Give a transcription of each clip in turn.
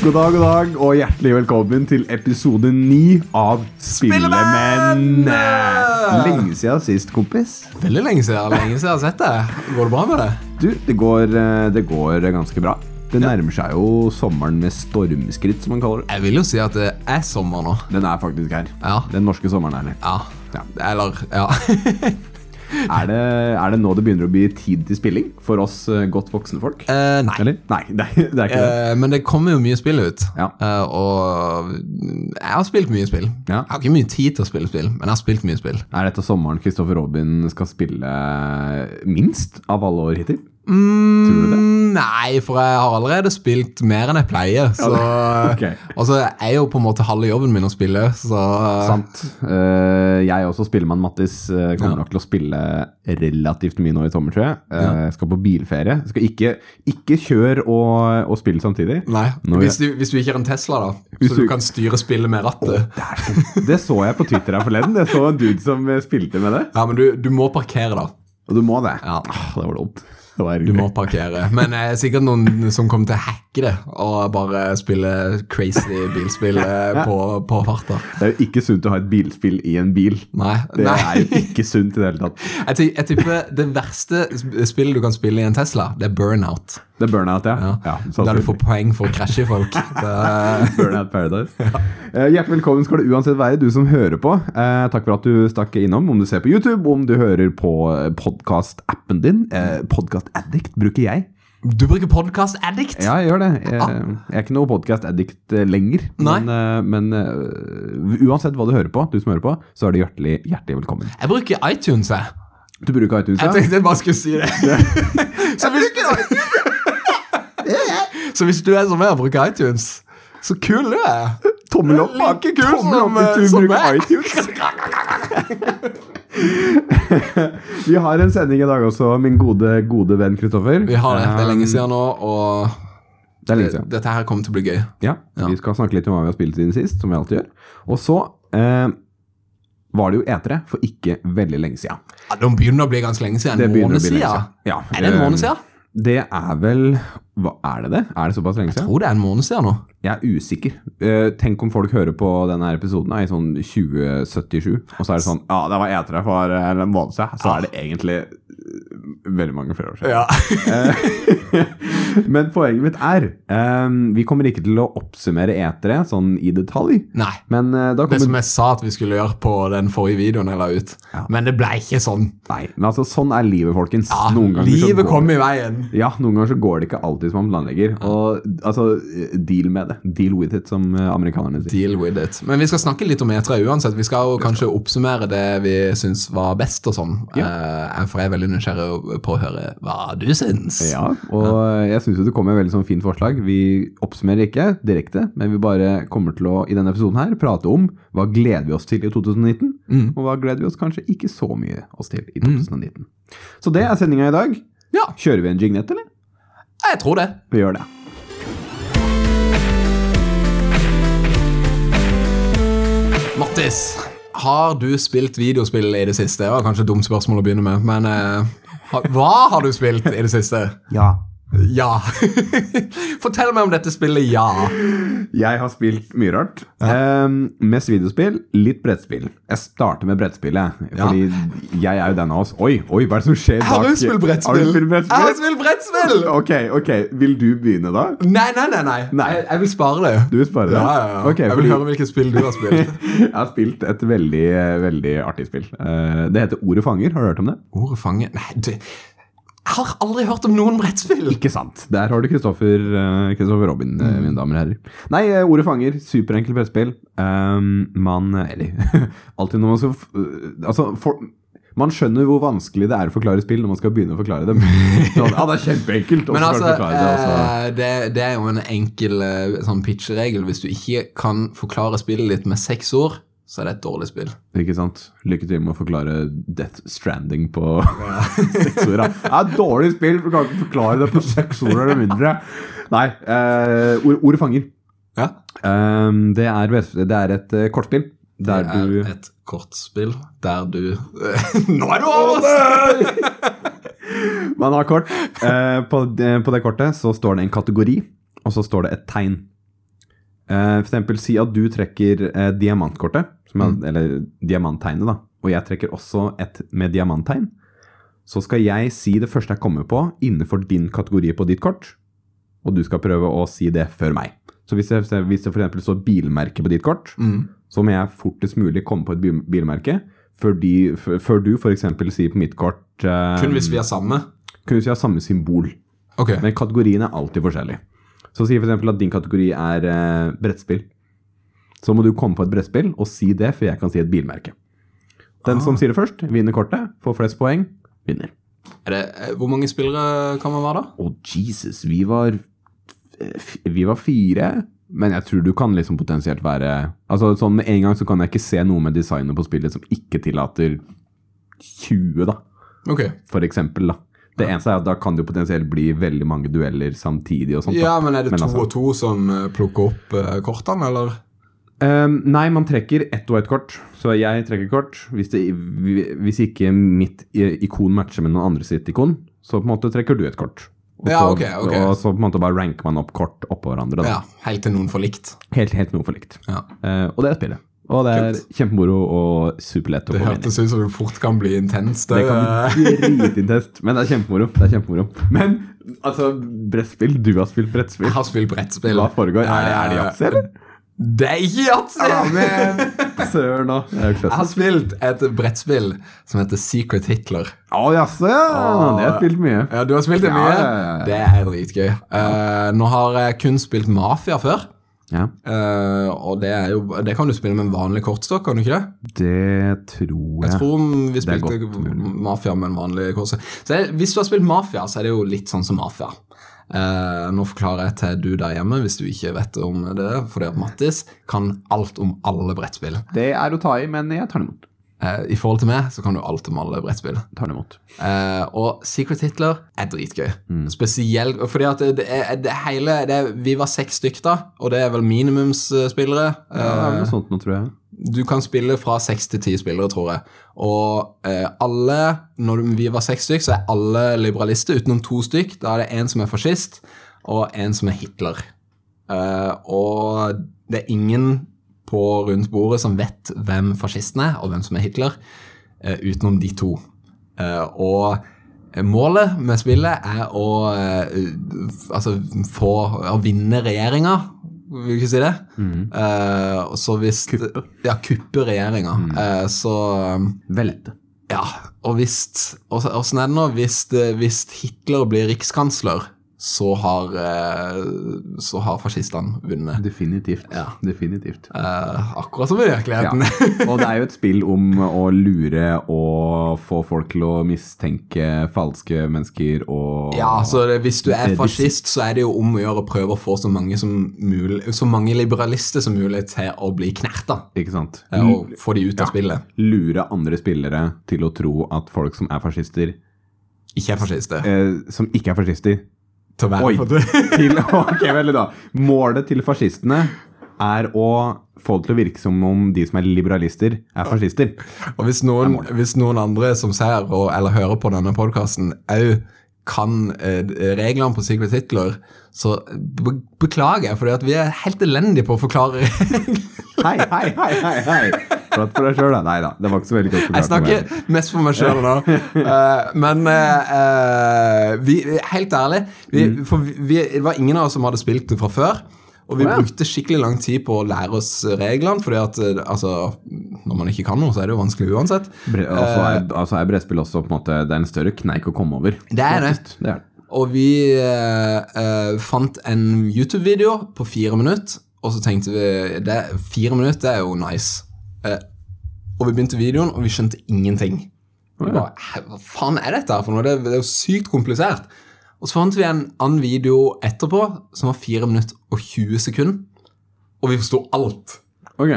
God dag, god dag, og hjertelig velkommen til episode ni av Spillemenn. Lenge siden sist, kompis. Veldig lenge siden, lenge siden jeg har sett det. Går det bra med det? Du, det går, eh, det går ganske bra. Det nærmer seg jo sommeren med stormskritt, som man kaller det. Jeg vil jo si at det er sommer nå. Den er faktisk her. Ja. Den norske sommeren er her. Ja. Ja. Eller Ja. Er det, er det nå det begynner å bli tid til spilling for oss eh, godt voksne folk? Eh, nei. Nei, det er, det er ikke det. Eh, men det kommer jo mye spill ut. Ja. Eh, og jeg har spilt mye spill. Ja. Jeg har ikke mye tid til å spille spill, men jeg har spilt mye spill. Er dette sommeren Kristoffer Robin skal spille minst av alle år hittil? Mm, Tror du det? Nei, for jeg har allerede spilt mer enn jeg pleier. Så, okay. Og så er jo på en måte halve jobben min å spille, så Sant. Uh, jeg også, spillemann Mattis, eh, kommer Ja. nok til å spille relativt mye nå i sommer, tror jeg. Eh, skal på bilferie. Skal ikke, ikke kjøre og, og spille samtidig. Nei, hvis du, hvis du ikke har en Tesla, da, Hvis så du kan styre spillet med rattet. Det så jeg på Twitter her forleden. Jeg så en dude som spilte med det. Ja, men du, du må parkere, da. Og du må det. Ja. Ah, det var dumt. Du må parkere. Men det er sikkert noen som kommer til å hacke det og bare spille crazy bilspill eh, på, på farta. Det er jo ikke sunt å ha et bilspill i en bil. Nei. Det nei. er jo ikke sunt i det hele tatt. Jeg, jeg tipper det verste spillet du kan spille i en Tesla, det er Burnout. Det er burnout, ja. Ja. ja Der du får poeng for å krasje folk. Burnout Paradise. Eh, hjertelig velkommen skal det uansett være, du som hører på. Uh, takk for at du stakk innom, om du ser på YouTube, om du hører på podkast-appen din. Uh, Podcast Addict bruker jeg. du bruker Podcast Addict. Ja, jeg gjør det. Jeg, jeg er ikke noe podcast addict eh, lenger. Men, eh, men eh, uansett hva du hører på, du som hører på, så er du hjertelig, hjertelig velkommen. Jeg bruker iTunes, jeg. Du bruker iTunes, ja? Jeg tenkte jeg bare skulle si det. så, hvis, så hvis du er som meg og bruker iTunes, så kul du er. Tommel opp. Like kul Tommel opp som, hvis du bruker iTunes. Vi har en sending i dag også, min gode, gode venn Kristoffer. Vi har det. Det er lenge Um, siden nå, og Det siden. dette her kommer til å bli gøy. Ja, Ja. Vi skal snakke litt om hva vi har spilt siden sist, som vi alltid gjør. Og så eh, var det jo etere for ikke veldig lenge siden. Ja, De begynner å bli ganske lenge siden. En måned siden. Ja, Er det en måned siden? Det er vel hva, Er det det? Er det såpass lenge siden? Jeg tror det er en måned siden nå. Jeg er usikker. Uh, tenk om folk hører på denne episoden i sånn 2077, og så er det sånn Ja, det var etere for eh, en måned siden. Så er det egentlig eh, veldig mange flere år siden. Ja. Men poenget mitt er eh, Vi kommer ikke til å oppsummere etere sånn i detalj. Nei. Men uh, Det som jeg sa at vi skulle gjøre på den forrige videoen jeg la ut. Ja. Men det ble ikke sånn. Nei, men altså sånn er livet, folkens. Ja, livet går- kom i veien. Ja, noen ganger så går det ikke alltid som man planlegger. Og altså, deal med det. Deal with it, som eh, amerikanerne sier. Deal with it. Men vi skal snakke litt om E3 uansett. Vi skal jo kanskje oppsummere det vi syns var best og sånn. Ja. for jeg er veldig nysgjerrig på å høre hva du syns. Ja, og jeg syns det kommer et veldig sånn fint forslag. Vi oppsummerer ikke direkte, men vi bare kommer til å i denne episoden her prate om hva gleder vi oss til i 2019, Mm. og hva gleder vi oss kanskje ikke så mye oss til i 2019. Så det er sendinga i dag. Ja, Kjører vi en jignett, eller? Jeg tror det. Vi gjør det. Mattis, har du spilt videospill i det siste? Det var kanskje et dumt spørsmål å begynne med, men eh, hva har du spilt i det siste? Ja. Ja. Fortell meg om dette spillet, ja. Jeg har spilt mye rart. Um, mest videospill, litt brettspill. Jeg starter med brettspillet, fordi jeg er jo den av oss. Oi, oi, hva er det som skjer Har du spilt brettspill? Har du spilt brettspill? Jeg har spilt brettspill! Ok, ok. Vil du begynne, da? Nei, nei, nei. nei. Nei. Jeg, jeg vil spare det. Du vil spare det? Ja, ja, ja. Okay, jeg vil fordi- høre hvilket spill du har spilt. Jeg har spilt et veldig, veldig artig spill. Uh, Det heter Ordet fanger. Har du hørt om det? Ordet fanger? Nei, det har aldri hørt om noen brettspill. Ikke sant. Der har du Kristoffer eh, Robin, Mm. mine damer og herrer. Nei, eh, Ordet fanger. Superenkelt brettspill. Um, man Eller alltid når man skal Altså, for, man skjønner hvor vanskelig det er å forklare spill når man skal begynne å forklare dem. Ja, det er kjempeenkelt. å Men altså, forklare det, altså. det, det er jo en enkel sånn pitcheregel. Hvis du ikke kan forklare spillet ditt med seks ord, så er det et dårlig spill. Ikke sant? Lykke til med å forklare Death Stranding på seks ord. Det er et dårlig spill, for du kan ikke forklare det på seks ord eller mindre. Nei, eh, ord, ordet fanger. Ja. Um, det, er, det er et eh, kortspill Det er du et kortspill der du Nå er du over! Man har kort. Eh, på, det, på det kortet så står det en kategori, og så står det et tegn. Eh, for eksempel si at du trekker eh, diamantkortet, er, Mm. eller diamanttegnet, da, og jeg trekker også et med diamanttegn. Så skal jeg si det første jeg kommer på innenfor din kategori på ditt kort, og du skal prøve å si det før meg. Så hvis det, hvis det eksempel står bilmerke på ditt kort, Mm. så må jeg fortest mulig komme på et bilmerke før, de, før du eksempel sier på mitt kort eh, Kun hvis vi er samme. kun hvis vi har samme symbol. Okay. Men kategorien er alltid forskjellig. Så si f.eks. at din kategori er eh, brettspill. Så må du komme på et brettspill og si det før jeg kan si et bilmerke. Den Ah. som sier det først, vinner kortet, får flest poeng, vinner. Er det, eh, hvor mange spillere kan man være da? Å, Jesus, vi var Vi var fire. Men jeg tror du kan liksom potensielt være Altså sånn Med en gang så kan jeg ikke se noe med designet på spillet som ikke tillater 20, da. Okay. For eksempel, da. Det eneste er at da kan det jo potensielt bli veldig mange dueller samtidig og sånt. da. Ja, men er det Men to altså- og to som eh, plukker opp eh, kortene, eller? Ehm, nei, man trekker ett og ett kort. Så jeg trekker kort. Hvis, det, hvis ikke mitt ikon matcher med noen andre sitt ikon, så på en måte trekker du et kort. Og Ja, så, okay, okay. Og så på en måte bare ranker man opp kort oppå hverandre. Da. Ja, helt til noen får likt. Helt, helt noen for likt. Ja. Uh, og det er spillet. Og det er kjempemoro og superlett Det hørtes ut som det fort kan bli intenst. Det kan bli dritintest, men det er kjempemoro. Det er kjempemoro. Men altså, brettspill Du har spilt brettspill. Jeg har spilt brettspill. Hva foregår? Er det, er det jazz, eller? Det er ikke yatzy! Søren, jo Jeg har spilt et brettspill som heter Secret Hitler. Å jaså, ja. Det har jeg spilt mye. Ja, Du har spilt det mye? ja, ja, ja. Det er dritgøy. Uh, nå har jeg kun spilt Mafia før. Ja, Uh, og det, er jo, det kan du spille med en vanlig kortstokk, kan du ikke det? det tror jeg. Jeg tror vi spilte. Mafia med en vanlig kortstokk. Så Hvis du har spilt Mafia, så er det jo litt sånn som Mafia. Eh, nå forklarer jeg til du der hjemme, hvis du ikke vet om det, fordi at Mattis kan alt om alle brettspill. Det er å ta i, men jeg tar det imot. Eh, I forhold til meg så kan du alt om alle brettspill. Tar det imot. Eh, og Secret Hitler er dritgøy. Mm. Spesielt fordi at det, er, det hele det er, Vi var seks stykk da, og det er vel minimumsspillere. Ja, det er Eh, noe sånt nå, tror jeg. Du kan spille fra seks til ti spillere, tror jeg. Og eh, alle, når vi var seks stykk, så er alle liberalister utenom to stykk. Da er det en som er fascist, og en som er Hitler. Eh, og det er ingen på rundt bordet som vet hvem fascisten er, og hvem som er Hitler, eh, utenom de to. Eh, og målet med spillet er å eh, altså få å vinne regjeringa, vil ikke si det? Mm. og så hvis Kuppe. Ja, kuppe regjeringa. Eh, så Velte. ja, og hvis Åssen er det nå? Hvis, hvis Hitler blir rikskansler, så har, eh, så har fascistene vunnet. Definitivt. Ja. Definitivt. Eh, akkurat som i Ja. virkeligheten. Og det er jo et spill om å lure og få folk til å mistenke falske mennesker og Ja, så det, Hvis du er fascist, så er det jo om å gjøre å prøve å få så mange, som mulig, så mange liberalister som mulig til å bli knerta. Ikke sant? eh, Og få de ut av Ja. spillet. Lure andre spillere til å tro at folk som er fascister, Ikke er fascister. eh, som ikke er fascister til være Oi! til, ok, vel da. Målet til fascistene er å få det til å virke som om de som er liberalister, er fascister. Og hvis noen, hvis noen andre som ser og, eller hører på denne podkasten òg kan eh, reglene på Secret Hitler, så be beklager jeg, for vi er helt elendige på å forklare. Hei, hei, hei, hei! hei. Prat for deg sjøl, da. Nei da, det var ikke så veldig godt Jeg forklart. snakker mest for meg sjøl nå. Uh, men eh, vi, helt ærlig, vi, for vi, det var ingen av oss som hadde spilt det fra før. Og vi brukte skikkelig lang tid på å lære oss reglene, fordi at eh, altså, når man ikke kan noe, så er det jo vanskelig uansett. Bre altså, er, altså er brettspill også på en måte Det er en større kneik å komme over. Det er det. Det, er det. Og vi eh, eh, fant en YouTube-video på fire minutter, og så tenkte vi det, Fire minutter det er jo nice. Eh, og vi begynte videoen, og vi skjønte ingenting. Og vi bare, Hva faen er dette her for noe? Det, det er jo sykt komplisert. Og så fant vi en annen video etterpå som var 4 minutter og 20 sekunder, og vi forsto alt. Ok,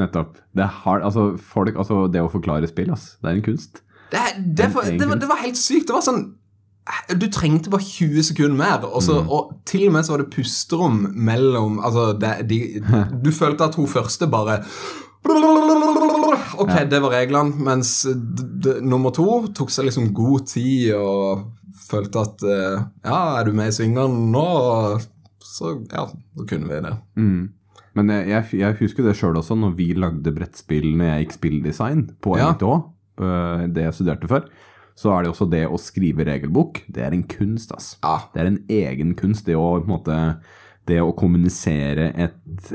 nettopp. Det, hard, altså, folk, altså, det å forklare spill, ass, det er en kunst. Det, det, var, det, var, det var helt sykt. Det var sånn Du trengte bare 20 sekunder mer. Og, så, og til og med så var det pusterom mellom Altså, det, de, du følte at hun første bare Ok, det var reglene. Mens nummer to tok seg liksom god tid og følte at eh, Ja, er du med i svingene nå? Så ja, så kunne vi det. Mm. Men jeg, jeg, jeg husker det sjøl også, når vi lagde brettspill når jeg gikk spilldesign på Ja. NITH, øh, det jeg studerte før, så er det også det å skrive regelbok. Det er en kunst, ass. Ja. Det er en egen kunst, det å måte Det å kommunisere et,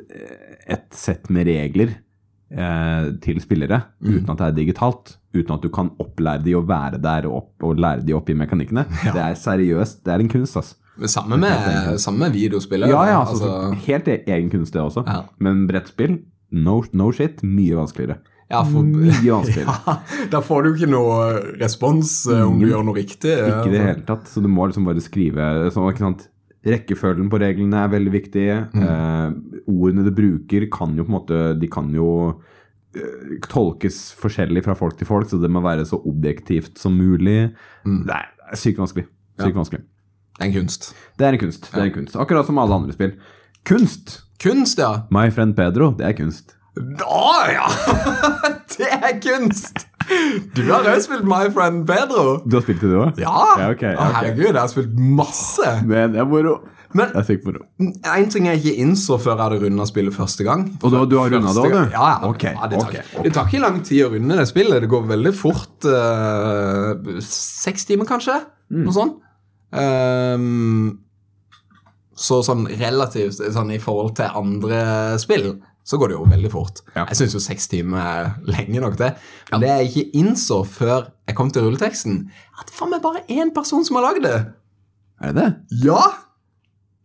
et sett med regler eh, til spillere uten at det er digitalt. Uten at du kan opplære de å være der og, opp, og lære de opp i mekanikkene. Det er seriøst. Det er en kunst, ass. Samme med, med videospillere. Ja, ja, altså, altså, helt e- egen kunst det også. Ja. Men brettspill, no, no shit, mye vanskeligere. Ja, for, Mye vanskeligere. ja, da får du ikke noe respons eh, om du gjør noe riktig. eh, Ikke i det altså. hele tatt. Så du må liksom bare skrive sånn, ikke sant? Rekkefølgen på reglene er veldig viktig. Mm. Eh, ordene du bruker, kan jo på en måte De kan jo eh, tolkes forskjellig fra folk til folk, så det må være så objektivt som mulig. Mm. Det er, det er sykt vanskelig. Sykt vanskelig. En kunst. Det er en kunst. Det er en kunst. Akkurat som alle andre spill. Kunst! Kunst, ja. My friend Pedro, det er kunst. Å ja! det er kunst! Du har også spilt My Friend Pedro. Du har spilt det, du òg? Ja! Ja, okay, ja, Å, herregud, jeg har spilt masse. Men det er moro. Men moro. en ting jeg ikke innså før jeg hadde runda spillet første gang Og du, du har runda det også? òg, du? Ja, ja. Okay, ja det, tar, okay. det tar ikke lang tid å runde det spillet. Det går veldig fort. Uh, seks timer, kanskje? Mm. Noe sånt. Um, så sånn relativt sånn i forhold til andre spill, så går det jo veldig fort. Ja. Jeg syns jo seks timer er lenge nok, det. Men det jeg ikke innså før jeg kom til rulleteksten, at det faen meg bare én person som har lagd det. Er det det? Ja!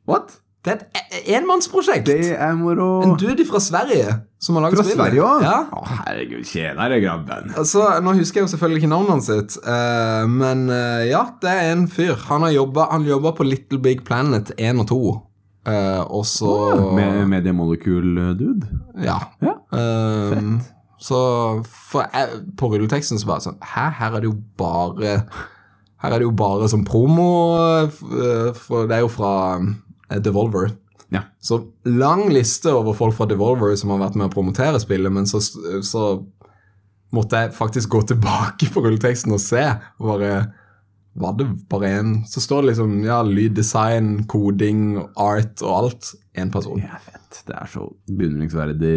What? Det er et e- enmannsprosjekt. Det er moro. En dude fra Sverige som har Fra spillet. Sverige òg? Ja. Å, herregud, tjenere, grabben. Altså, Nå husker jeg jo selvfølgelig ikke navnet hans, sitt, eh, men eh, ja, det er en fyr. Han har jobba på Little Big Planet 1 og 2. eh, og så Med Media Molecule Dude? Ja. Ja. Ehm, så for på rulleteksten så bare sånn Hæ, her er det jo bare Her er det jo bare som promo, eh, eh, for det er jo fra eh, Devolver. Ja. Så lang liste over folk fra Devolver som har vært med å promotere spillet, men så, så måtte jeg faktisk gå tilbake på rulleteksten og se. og Bare, var det bare en Så står det liksom ja, lyddesign, koding, art og alt. Én person. Det er fett. Det er så beundringsverdig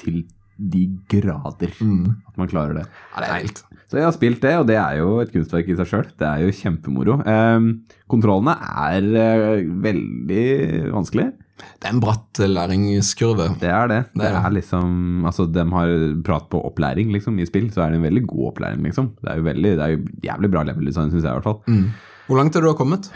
til de grader at man klarer det. Ja, det er helt. Så jeg har spilt det, og det er jo et kunstverk i seg sjøl. Det er jo kjempemoro. Eh, kontrollene er eh, veldig vanskelig. Det er en bratt læringskurve. Det er det. Det Det er liksom Altså, de har prat på opplæring, liksom, i spill, så er det en veldig god opplæring, liksom. Det er jo veldig, det er jo jævlig bra level design, syns jeg i hvert fall. Hvor langt har du kommet?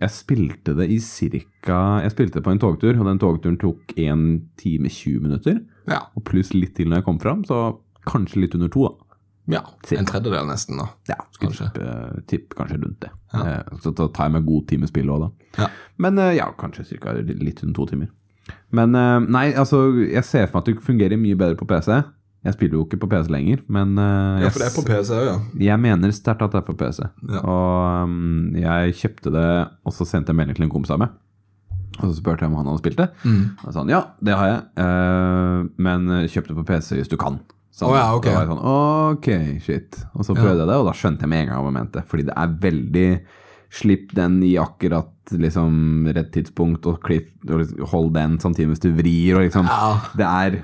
Jeg spilte det i cirka Jeg spilte det på en togtur, og den togturen tok 1 time 20 minutter. Ja. Og pluss litt til når jeg kom fram, så kanskje litt under to, da. ja. En tredjedel, nesten. da. Ja, skulle Kanskje. Tipp, tipp kanskje rundt det. Ja. Eh, Så da tar jeg meg god tid med spillet òg, da. Ja. Men eh, ja, kanskje cirka litt under to timer. Men eh, nei, altså, jeg ser for meg at det fungerer mye bedre på PC. Jeg spiller jo ikke på PC lenger, men eh, Ja, for det er på PC òg, ja. jeg mener sterkt at det er på PC. Ja. Og um, jeg kjøpte det, og så sendte jeg melding til en kompis av meg. Og så spurte jeg om han hadde spilt det. Mm. Og sa han ja, det har jeg, uh, men kjøp det på PC hvis du kan. Så oh, ja, okay. Sånn, ok, shit. Og så prøvde jeg det, og da skjønte jeg med en gang hva jeg mente. Fordi det er veldig Slipp den i akkurat liksom rett tidspunkt, og klipp, og liksom hold den samtidig mens du vrir, og liksom Ja. Det er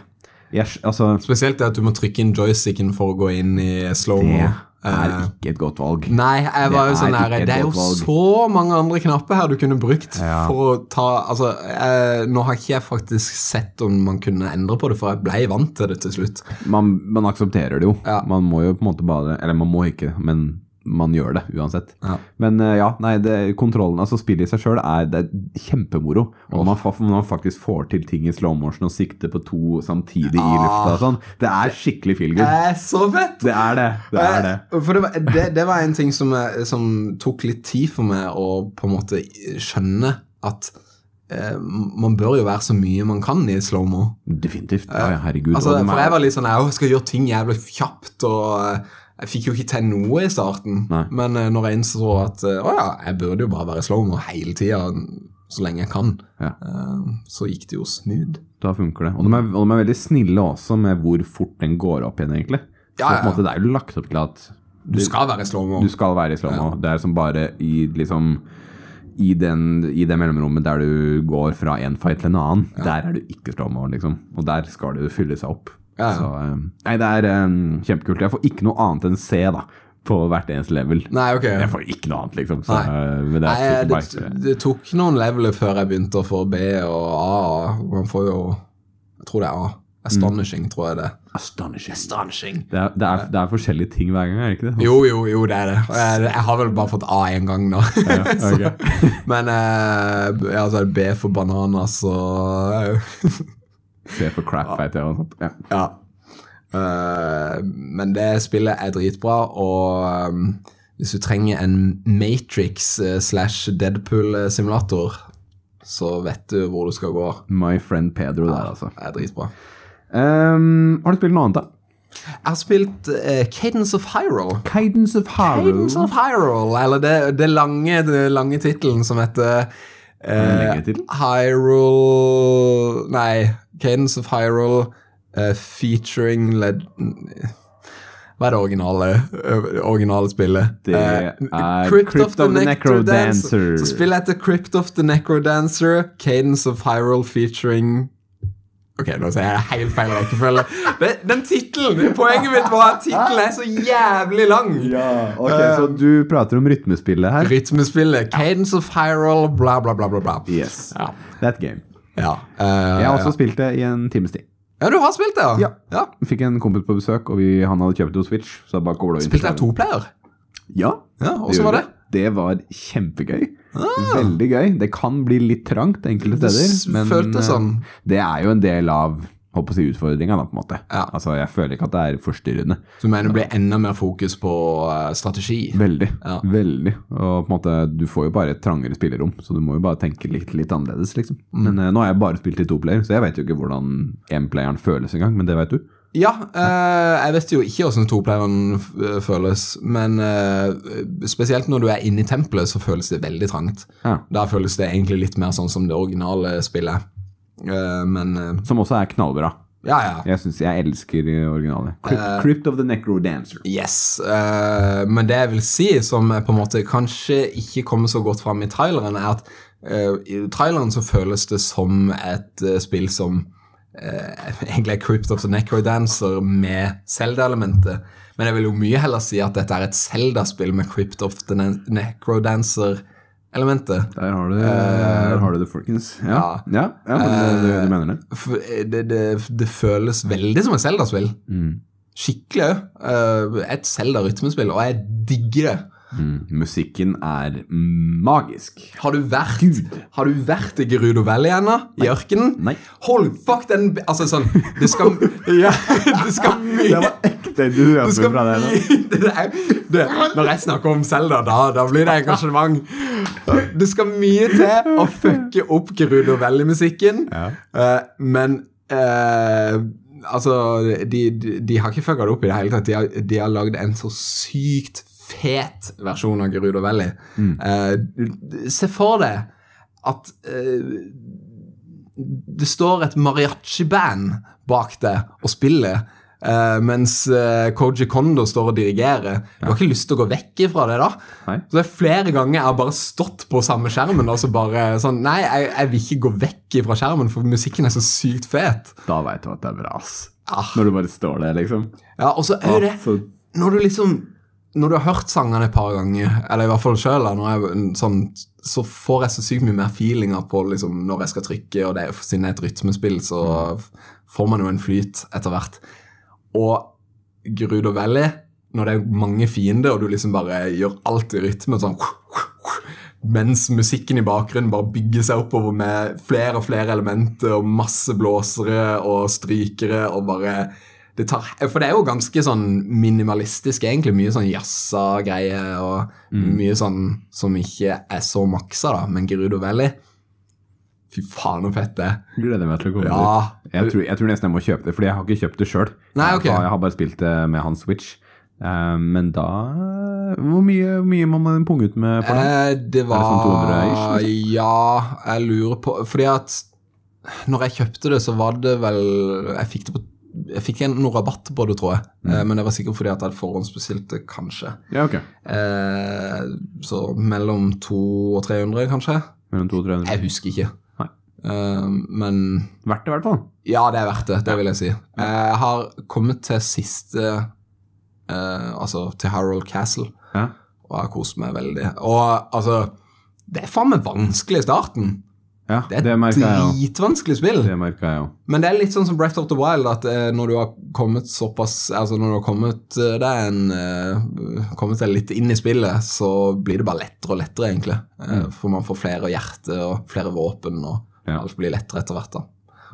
Yes, Altså, Spesielt det at du må trykke inn joysticken for å gå inn i slow-mo. Det er Eh, ikke et godt valg. Nei, jeg var Det jo sånn er her Det er jo valg. så mange andre knapper her du kunne brukt Ja. for å ta Altså, eh, nå har ikke jeg faktisk sett om man kunne endre på det, for jeg ble vant til det til slutt. Man, man aksepterer det jo. Ja. Man må jo på en måte bare Eller man må ikke, men man gjør det uansett. Ja. Men eh, ja, nei, det, kontrollen, altså spillet i seg sjøl er, det er kjempemoro. Og man, man faktisk får til ting i slow motion og sikter på to samtidig i lufta og sånn, det er skikkelig feel good. er så fett! Det er det. Det er det. Eh, For det var, det, det var en ting som, som tok litt tid for meg å på en måte skjønne at eh, man bør jo være så mye man kan i slow-mo. Definitivt. Ja, herregud. Altså, for jeg var litt sånn Jeg skal gjøre ting jævlig kjapt, og eh, jeg fikk jo ikke til noe i starten. Nei. Men eh, når jeg innså at eh, å ja, jeg burde jo bare være slow-mo hele tida så lenge jeg kan, Ja. eh, så gikk det jo smooth. Da funker det. Og de, er, og de er veldig snille også med hvor fort den går opp igjen, egentlig. Ja, ja, måte, Det er jo lagt opp til at Du skal være slow-mo. du skal være i slow-mo. Det er som bare i liksom i, den, I det mellomrommet der du går fra en fight til en annen, der er du ikke slowmo, liksom. Og der skal det jo fylle seg opp. Ja, ja. Så, eh, nei, det er um, kjempekult. Jeg får ikke noe annet enn C, da. På hvert eneste level. Nei, ok. Jeg får ikke noe annet, liksom. Så, Nei. eh, det Nei, det, det tok noen leveler før jeg begynte å få B og A. Man får jo Jeg tror det er A. Astonishing, tror jeg det. Astonishing. Astonishing. Det er, det, er, det er forskjellige ting hver gang, er det ikke det? Jo, jo, jo, det er det. Jeg, jeg har vel bare fått A én gang nå. Så- Men eh, ja, så det B for bananas og C for crap, vet jeg. Og sånt. Ja. Ja. Uh, men det spillet er dritbra, og um, hvis du trenger en Matrix eh, slash Deadpool-simulator, så vet du hvor du skal gå. My friend Pedro der, altså. Det er dritbra. Um, har du spilt noe annet, da? Jeg har spilt uh, Cadence of Hyrule. Cadence of Cadence of Hyrule, eller det, det lange, det lange tittelen som heter uh, Hyrule Nei, Cadence of Hyrule uh, featuring led... Hva er det originale, eh, originale spillet? Det er uh, Crypt of the Necrodancer. Så spillet heter Crypt of the Necrodancer, Cadence of Hyrule featuring Ok, nå sier jeg helt feil rekkefølge. Den tittelen! Poenget mitt var at tittelen er så jævlig lang. Ok, Så du prater om rytmespillet her? Rytmespillet. Cadence of Hyrule, bla, bla, bla. bla, bla. Yes. Ja. That game. Ja. uh, Jeg har også spilt det i en times tid. ja, du har spilt det, ja? Ja. ja. Fikk en kompis på besøk, og vi, han hadde kjøpt hos Switch. Så jeg bare inn Spilte jeg toplayer? Ja. Ja, Åssen var det? Det var kjempegøy. Veldig gøy. Det kan bli litt trangt enkelte steder, men eh, sånn. det er jo en del av håper å si utfordringa, på en måte. Ja. Altså, jeg føler ikke at det er forstyrrende. Så du mener det blir enda mer fokus på eh, strategi? Veldig. Ja. Veldig. Og på en måte, du får jo bare et trangere spillerom, så du må jo bare tenke litt, litt annerledes, liksom. Mm. Men uh, nå har jeg bare spilt i to player, så jeg vet jo ikke hvordan én-playeren føles engang, men det vet du. Ja, eh, jeg vet jo ikke hvordan toplayeren føles, men eh, spesielt når du er inne i tempelet, så føles det veldig trangt. Ja. Da føles det egentlig litt mer sånn som det originale spillet. Eh, men eh, Som også er knallbra. ja, ja. Jeg synes jeg elsker originale. Crypt, uh, Crypt of the Necro Dancer. Yes. Uh, men det jeg vil si, som på en måte kanskje ikke kommer så godt fram i traileren, er at uh, i traileren så føles det som et eh, spill som eh, egentlig er Crypt of the Necrodancer med Zelda-elementet. Men jeg vil jo mye heller si at dette er et Zelda-spill med Crypt of the Ne- Necrodancer-elementet. Der har du, der har du det, folkens. Ja, ja, ja du, du mener det. Eh, det, det, det føles veldig som et Zelda-spill. Skikkelig òg. et Zelda-rytmespill, og jeg digger det. Mm. Musikken er magisk. Har du vært Har du vært i Gerudo Valley ennå? I ørkenen? Nei. Hold fuck den Altså sånn Det skal Ja, det skal mye ekte det skal mye det er, det, Når jeg snakker om Selda, da, da blir det engasjement. Det skal mye til å fucke opp Gerudo Valley-musikken, Ja. eh, men uh, Altså, de, de, de har ikke fucka det opp i det hele tatt. De har, de har lagd en så sykt fet versjon av Gerudo Valley. Eh, se for deg at eh, det står et mariachi-band bak deg og spiller, Uh, mens Koji Kondo står og dirigerer. Du har ikke lyst til å gå vekk fra det, da? Nei. Så det er flere ganger jeg har bare stått på samme skjermen og så bare sånn Nei, jeg, jeg vil ikke gå vekk fra skjermen, for musikken er så sykt fet. Da veit du at det er bra, ass. Ah. Når du bare står der, liksom. Ja, og så er det Når du liksom Når du har hørt sangene et par ganger, eller i hvert fall sjøl, sånn, så får jeg så sykt mye mer feelinger på liksom, når jeg skal trykke, og det er, siden det er et rytmespill, så får man jo en flyt etter hvert. Og Grudo Valley, når det er mange fiender, og du liksom bare gjør alt i rytme, sånn mens musikken i bakgrunnen bare bygger seg oppover med flere og flere elementer og masse blåsere og strykere og bare det tar, For det er jo ganske sånn minimalistisk, egentlig. Mye sånn jazza greier og mye sånn som ikke er så maksa, da. Men Gerudo Valley Fy faen, så fett det er. Gleder meg til å komme Ja. dit. Jeg tror, jeg tror nesten jeg må kjøpe det, fordi jeg har ikke kjøpt det sjøl. Nei, ok. Jeg har bare spilt det med hans Switch. Eh, men da Hvor mye, hvor mye må man punge ut med for det? Eh, det var sånn 200 ish, Ja, jeg lurer på Fordi at når jeg kjøpte det, så var det vel Jeg fikk det på Jeg fikk en, noe rabatt på det, tror jeg. Eh, men det var sikkert fordi at jeg hadde forhåndsbestilt kanskje. Ja, ok. Eh, så mellom 200 og 300, kanskje. Mellom 200 og 300. Jeg husker ikke. Nei. Eh, men Verdt det, i hvert fall. ja, det er verdt det. Det vil jeg si. Jeg har kommet til siste eh, Altså til Harold Castle, Ja. og jeg har kost meg veldig. Og altså Det er faen meg vanskelig i starten. Ja, Det er et dritvanskelig spill. Det merka jeg òg. Men det er litt sånn som Breath of the Wild, at eh, når du har kommet såpass Altså når du har kommet eh, deg en eh, Kommet deg litt inn i spillet, så blir det bare lettere og lettere, egentlig. Eh, For man får flere hjerte og flere våpen, og Ja. alt blir lettere etter hvert. da.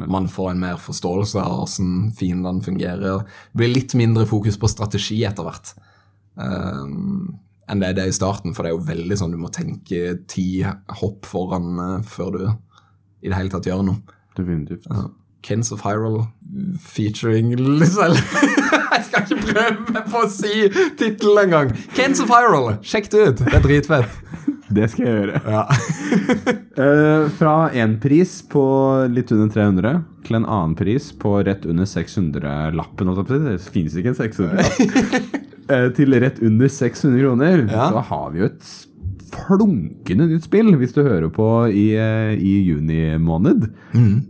Man får en mer forståelse av hvordan fiendene fungerer. Det blir litt mindre fokus på strategi etter hvert. eh, enn det er det i starten, for det er jo veldig sånn du må tenke ti hopp foran eh, før du i det hele tatt gjør noe. Definitivt. Kins of Hyrule featuring liksom. Jeg skal ikke prøve meg på å si tittelen engang. Kins of Hyrule, sjekk det ut. Det er dritfett. Det skal jeg gjøre. Ja. uh, fra én pris på litt under 300 til en annen pris på rett under 600-lappen. holdt jeg på å si. Det finnes ikke en 600-lapp. uh, til rett under 600 kroner, Ja. så har vi jo et flunkende nytt spill, hvis du hører på i, eh, i juni måned.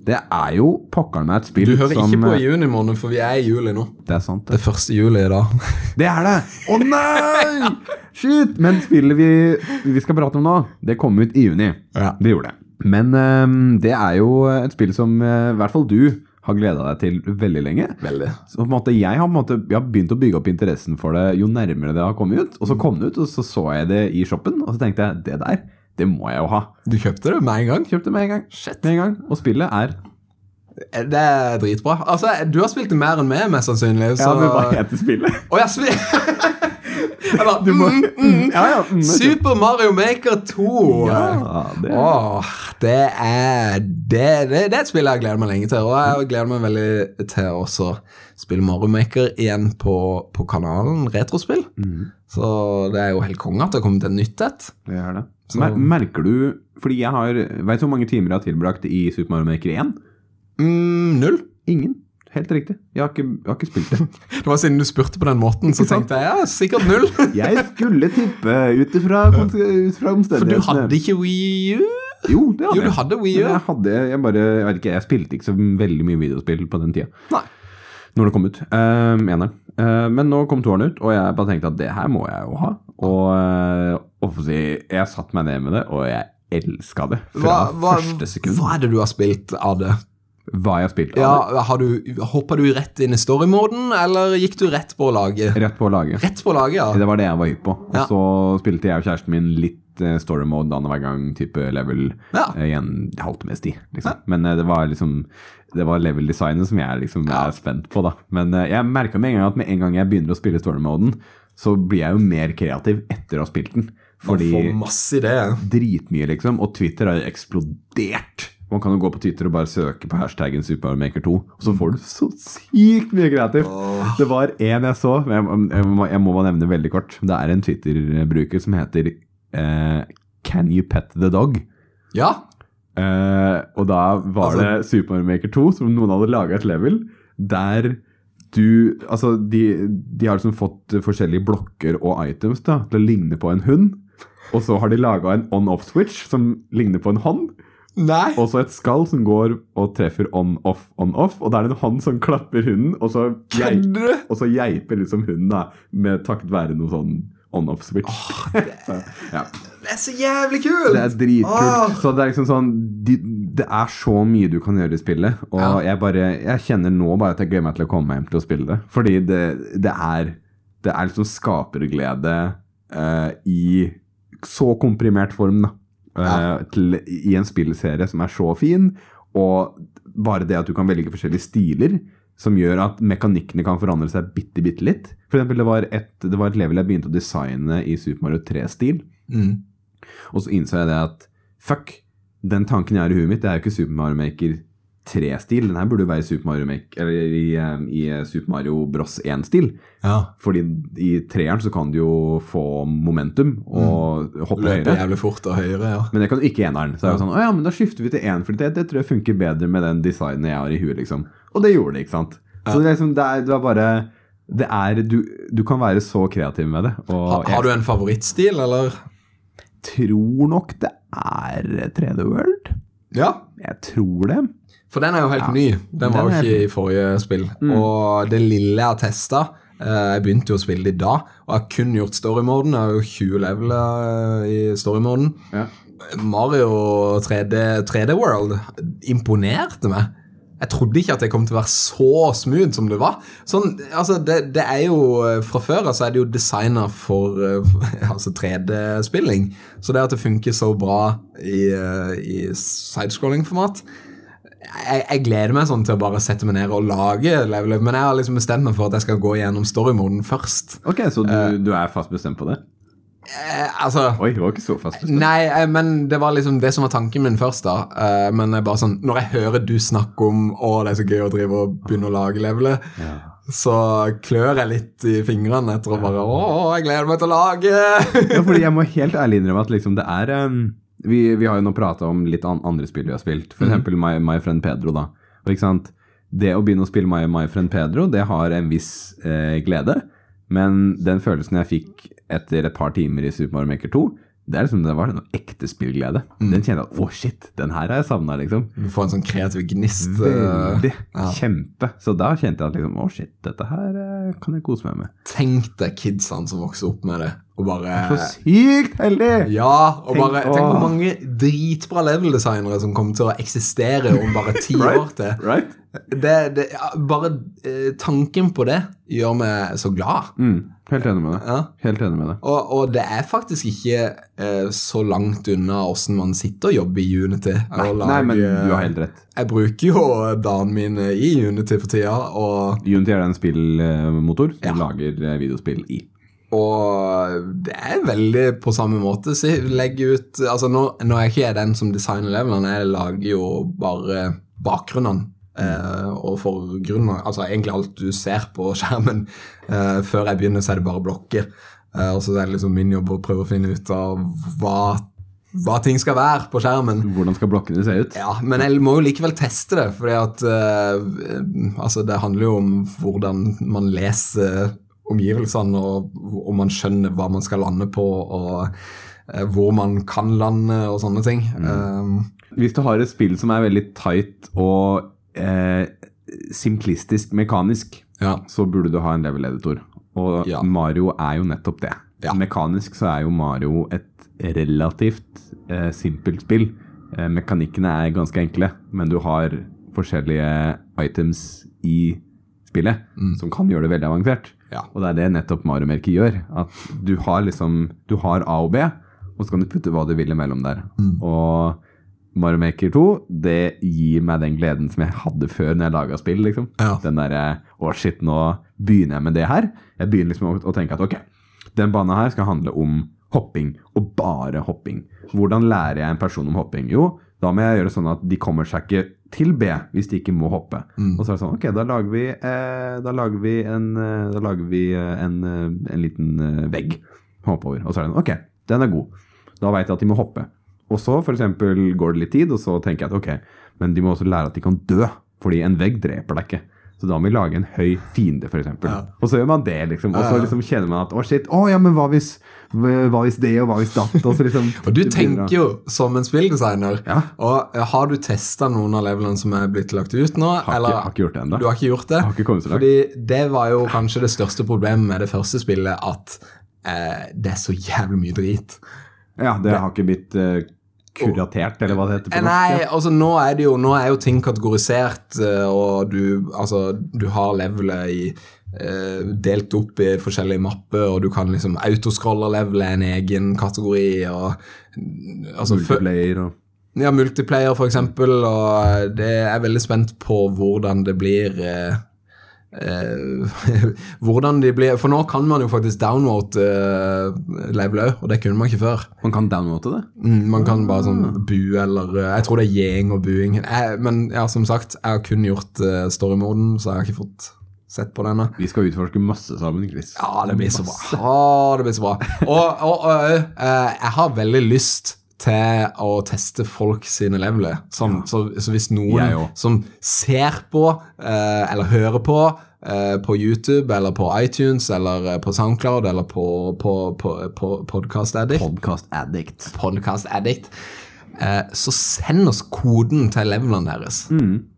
Det er jo pokkeren meg et spill Du hører som ikke på i juni måned, for vi er i juli nå. Det er sant, Det det. første juli i dag. Det er det! Å nei! Shit! Men spillet vi, vi skal prate om nå, det kom ut i juni. Ja. Det gjorde det. Men um, det er jo et spill som eh, i hvert fall du har gleda deg til veldig lenge. Veldig. Så på en måte, jeg har, måte, jeg har begynt å bygge opp interessen for det jo nærmere det har kommet ut. Og så kom det ut, og så så jeg det i shoppen, og så tenkte jeg det der, det må jeg jo ha. Du kjøpte det med en gang? Kjøpte med en gang. Shit. Med en gang. Og spillet er Det er dritbra. Altså, Du har spilt det mer enn meg, mest sannsynlig. Så... Ja, men hva heter spillet? Å, jeg spil... jeg bare, må mm, mm. Ja, ja. mm, Super Mario Maker 2. Ja, det Åh, det er det, det, det er et spill jeg gleder meg lenge til. Og jeg gleder meg veldig til å også spille Mario Maker igjen på, på kanalen Retrospill. Så det er jo helt konge at det har kommet et nytt et. Det er det. Mer merker du Fordi jeg har Vet du hvor mange timer jeg har tilbrakt i Super Mario Maker 1? Mm, null. Ingen. Helt riktig. Jeg har ikke, jeg har ikke spilt det. Det var siden du spurte på den måten, så tenkte jeg ja, sikkert null. Jeg skulle tippe ut ifra omstendighetene. For du hadde ikke Wii U? Jo, det hadde Jo, du hadde Wii U. Men jeg hadde Jeg bare Jeg vet ikke, jeg spilte ikke så veldig mye videospill på den tida. Nei. Når det kom ut. Um, eneren. Uh, men nå kom toeren ut, og jeg bare tenkte at det her må jeg jo ha. Og, og si, jeg satte meg ned med det, og jeg elska det fra Hva, hva, første sekund. hva er det du har spilt av det? Hva jeg har spilt. Ja, har du, Hoppa du rett inn i story-moden, eller gikk du rett på laget? Rett på laget. Rett på laget, ja. Det var det jeg var hypp på. Og Ja. så spilte jeg og kjæresten min litt eh, story mode annenhver gang, type level Ja. eh, i en halvtimes tid. Liksom. Men eh, det var liksom Det var level-designet som jeg liksom Ja. er spent på, da. Men jeg merka med en gang at med en gang jeg begynner å spille story-moden, så blir jeg jo mer kreativ etter å ha spilt den. Fordi Man får masse ideer. dritmye, liksom. Og Twitter har jo eksplodert. Man kan jo gå på Twitter og bare søke på hashtaggen SuperMaker2, og så får du så sykt mye kreativt. Det var én jeg så, jeg, jeg, må, jeg må bare nevne veldig kort. Det er en Twitter-bruker som heter eh, Can you pet the dog? Ja. Eh, og da var Altså- det Supermaker 2, som noen hadde laga et level, der du Altså, de, de har liksom fått forskjellige blokker og items da, til å ligne på en hund. Og så har de laga en on-off-switch som ligner på en hånd. Nei. Og så et skall som går og treffer on-off, on-off. Og da er det en hånd som klapper hunden, og så, geip, og så geiper liksom hunden da, med takket være noe sånn on-off-switch. så, ja. Det er så jævlig kult! Det er dritkult. Åh. Så det er liksom sånn de, Det er så mye du kan gjøre i spillet. Og Ja. jeg bare Jeg kjenner nå bare at jeg gleder meg til å komme hjem til å spille det. Fordi det, det er Det er liksom skaperglede uh, i så komprimert form, da. Eh, Ja. til, I en spillserie som er så fin. Og bare det at du kan velge forskjellige stiler, som gjør at mekanikkene kan forandre seg bitte, bitte litt. For eksempel, det var et, det var et level jeg begynte å designe i Super Mario 3-stil. Mm. Og så innså jeg det at fuck, den tanken jeg har i huet mitt, det er jo ikke Super Mario Maker 3-stil. Den her burde være Super Mario, Make, eller i, eh, i eh, Super Mario Bros 1-stil. Ja. Fordi i treeren så kan du jo få momentum og hoppe Løper høyere. jævlig fort og høyere, ja. Men det kan du ikke i eneren. Så er det sånn, å ja, men da skifter vi til én, for det, det tror jeg funker bedre med den designen jeg har i huet, liksom. Og det gjorde det, ikke sant? Så det er liksom, det er, det er bare det er, du, du kan være så kreativ med det. Og Ha, har du en favorittstil, eller? tror nok det er 3D World. Ja. Jeg tror det. For den er jo helt Ja. ny. Den var Den jo ikke i forrige spill. Og det lille jeg har testa Jeg begynte jo å spille det da, og har kun gjort story-moden. Jeg har jo 20 leveler i story-moden. Ja. Mario 3D, 3D World imponerte meg. Jeg trodde ikke at det kom til å være så smooth som det var. Sånn, altså det, det er jo, Fra før av så er det jo designa for eh, altså 3D-spilling. Så det at det funker så bra i, eh, i sidescrolling-format jeg, jeg gleder meg sånn til å bare sette meg ned og lage level up, men jeg har liksom bestemt meg for at jeg skal gå gjennom story-moden først. Ok, så du, du er fast bestemt på det? Eh, altså Oi, du var ikke så fast bestemt. Nei, eh, men det var liksom det som var tanken min først, da. Eh, men jeg bare sånn Når jeg hører du snakke om å, det er så gøy å drive og begynne å lage levelet, så klør jeg litt i fingrene etter å bare Å, jeg gleder meg til å lage! Ja, fordi jeg må helt ærlig innrømme at liksom det er um, vi, vi har jo nå prata om litt an andre spill vi har spilt, f.eks. eksempel My, My Friend Pedro. da. Og ikke sant? Det å begynne å spille My, My Friend Pedro, det har en viss eh, glede. Men den følelsen jeg fikk etter et par timer i Super Mario Maker 2, det, er liksom, det var noe ekte spillglede. Den kjente jeg at å, shit, den her har jeg savna, liksom. Du får en sånn kreativ gnist. eh, Veldig. ja. Kjempe. Så da kjente jeg at liksom, å, shit, dette her eh, kan jeg kose meg med. Tenk deg kidsene som vokser opp med det, og bare Så sykt heldig! Ja, og Tenk- bare tenk hvor mange dritbra level-designere som kommer til å eksistere om bare ti år til. Right? Det, det, bare eh, tanken på det gjør meg så glad. Mm, helt enig med det. Ja. Helt enig med det. Og, og det er faktisk ikke eh, så langt unna åssen man sitter og jobber i Unity. Nei, lager, nei, men du har helt rett. Jeg bruker jo dagen min i Unity for tida, og, Unity er en spillmotor som Ja. lager eh, videospill i. og det er veldig på samme måte. Så jeg legger ut Altså, nå, er ikke jeg den som designer levelene, jeg lager jo bare bakgrunnene. Eh, og forgrunner Altså egentlig alt du ser på skjermen. Eh, før jeg begynner, så er det bare blokker. Eh, og så er det liksom min jobb å prøve å finne ut av hva, hva ting skal være på skjermen. Hvordan skal blokkene se ut? Ja, men jeg må jo likevel teste det, fordi at eh, altså det handler jo om hvordan man leser omgivelsene, og om man skjønner hva man skal lande på, og eh, hvor man kan lande, og sånne ting. Um, Hvis du har et spill som er veldig tight og eh, simplistisk mekanisk, ja. så burde du ha en level editor. Og Ja. Mario er jo nettopp det. Ja. Mekanisk så er jo Mario et relativt eh, simpelt spill. Eh, mekanikkene er ganske enkle, men du har forskjellige items i spillet som kan gjøre det veldig avansert. Ja. Og det er det nettopp Mario-merket gjør. At du har liksom Du har A og B, og så kan du putte hva du vil imellom der. Og Mario Maker 2 det gir meg den gleden som jeg hadde før når jeg laga spill. liksom. Ja. Den derre Å, shit, nå begynner jeg med det her. Jeg begynner liksom å, å tenke at ok, den banen her skal handle om hopping, og bare hopping. Hvordan lærer jeg en person om hopping? Jo, da må jeg gjøre sånn at de kommer seg ikke til B hvis de ikke må hoppe. Og så er det sånn, ok, da lager vi, eh, da lager vi, en, eh, da lager vi eh, en, eh, en liten vegg å hoppe over. Og så er det sånn, ok, den er god. Da vet jeg at de må hoppe. Og så for eksempel går det litt tid, og så tenker jeg at ok, men de må også lære at de kan dø, fordi en vegg dreper deg ikke. Så da må vi lage en høy fiende, eksempel. Ja. Og så gjør man det, liksom. Og så liksom kjenner man at å, shit, å ja, men hva hvis, hva hvis det, og hva hvis datt? Og så liksom Og du det tenker jo som en spilldesigner. Ja. Og eh, har du testa noen av levelene som er blitt lagt ut nå? Har ikke, har ikke gjort det ennå. Du har ikke gjort det? Har ikke kommet så langt. Fordi det var jo kanskje det største problemet med det første spillet, at eh, det er så jævlig mye drit. Ja, det har ikke blitt eh, kuratert, eller hva det heter på Eh, norsk. Nei, altså nå er det jo Nå er jo ting kategorisert, eh, og du Altså, du har levelet i delt opp i forskjellige mapper, og du kan liksom autoscroller-levele en egen kategori, og altså, Multiplayer og Ja, multiplayer for eksempel, og det er veldig spent på hvordan det blir eh, eh, Hvordan de blir For nå kan man jo faktisk downvote uh, level òg, og det kunne man ikke før. Man kan downvote det? Mm, man kan bare sånn bue eller eh, Jeg tror det er gjeng og buing. Jeg, men ja, som sagt, jeg har kun gjort uh, storymoden, så jeg har ikke fått sett på denne. Vi skal utforske masse sammen, Chris. Ja, det blir så bra. Ja, det blir så bra. Og, og, og uh, jeg har veldig lyst til å teste folk sine leveler. Sånn, så, så hvis noen som ser på uh, eller hører på eh, på YouTube eller på iTunes eller på SoundCloud eller på, på, på, på Podcast Addict, Podcast addict. Podcast Addict eh, så send oss koden til levelene deres.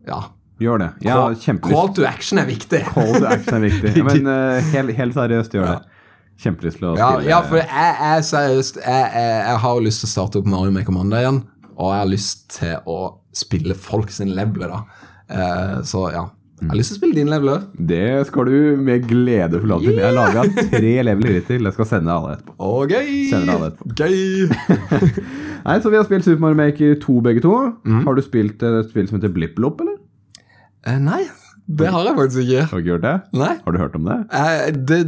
Ja. Gjør det. Ja, Call, call to action er viktig. Call to action er viktig. Ja, men uh, helt, helt seriøst, gjør det. Kjempelyst til å Ja, spille. ja for jeg er seriøst jeg, jeg, jeg har lyst til å starte opp Mario Maker Monday igjen. Og jeg har lyst til å spille folk sin leveler, da. Uh, så ja. Jeg har lyst til å spille din leveler. Det skal du med glede få lov til. Jeg har laga tre leveler hittil. Jeg skal sende alle etterpå. Å, gøy! Alle etterpå. Gøy! Nei, så Vi har spilt Super Mario Maker 2 begge to. Mm. Har du spilt et spill som heter Blipp-Blopp, eller? Eh, nei, det har jeg faktisk ikke. Har du ikke gjort det? Nei. Har du hørt om det? Eh, det,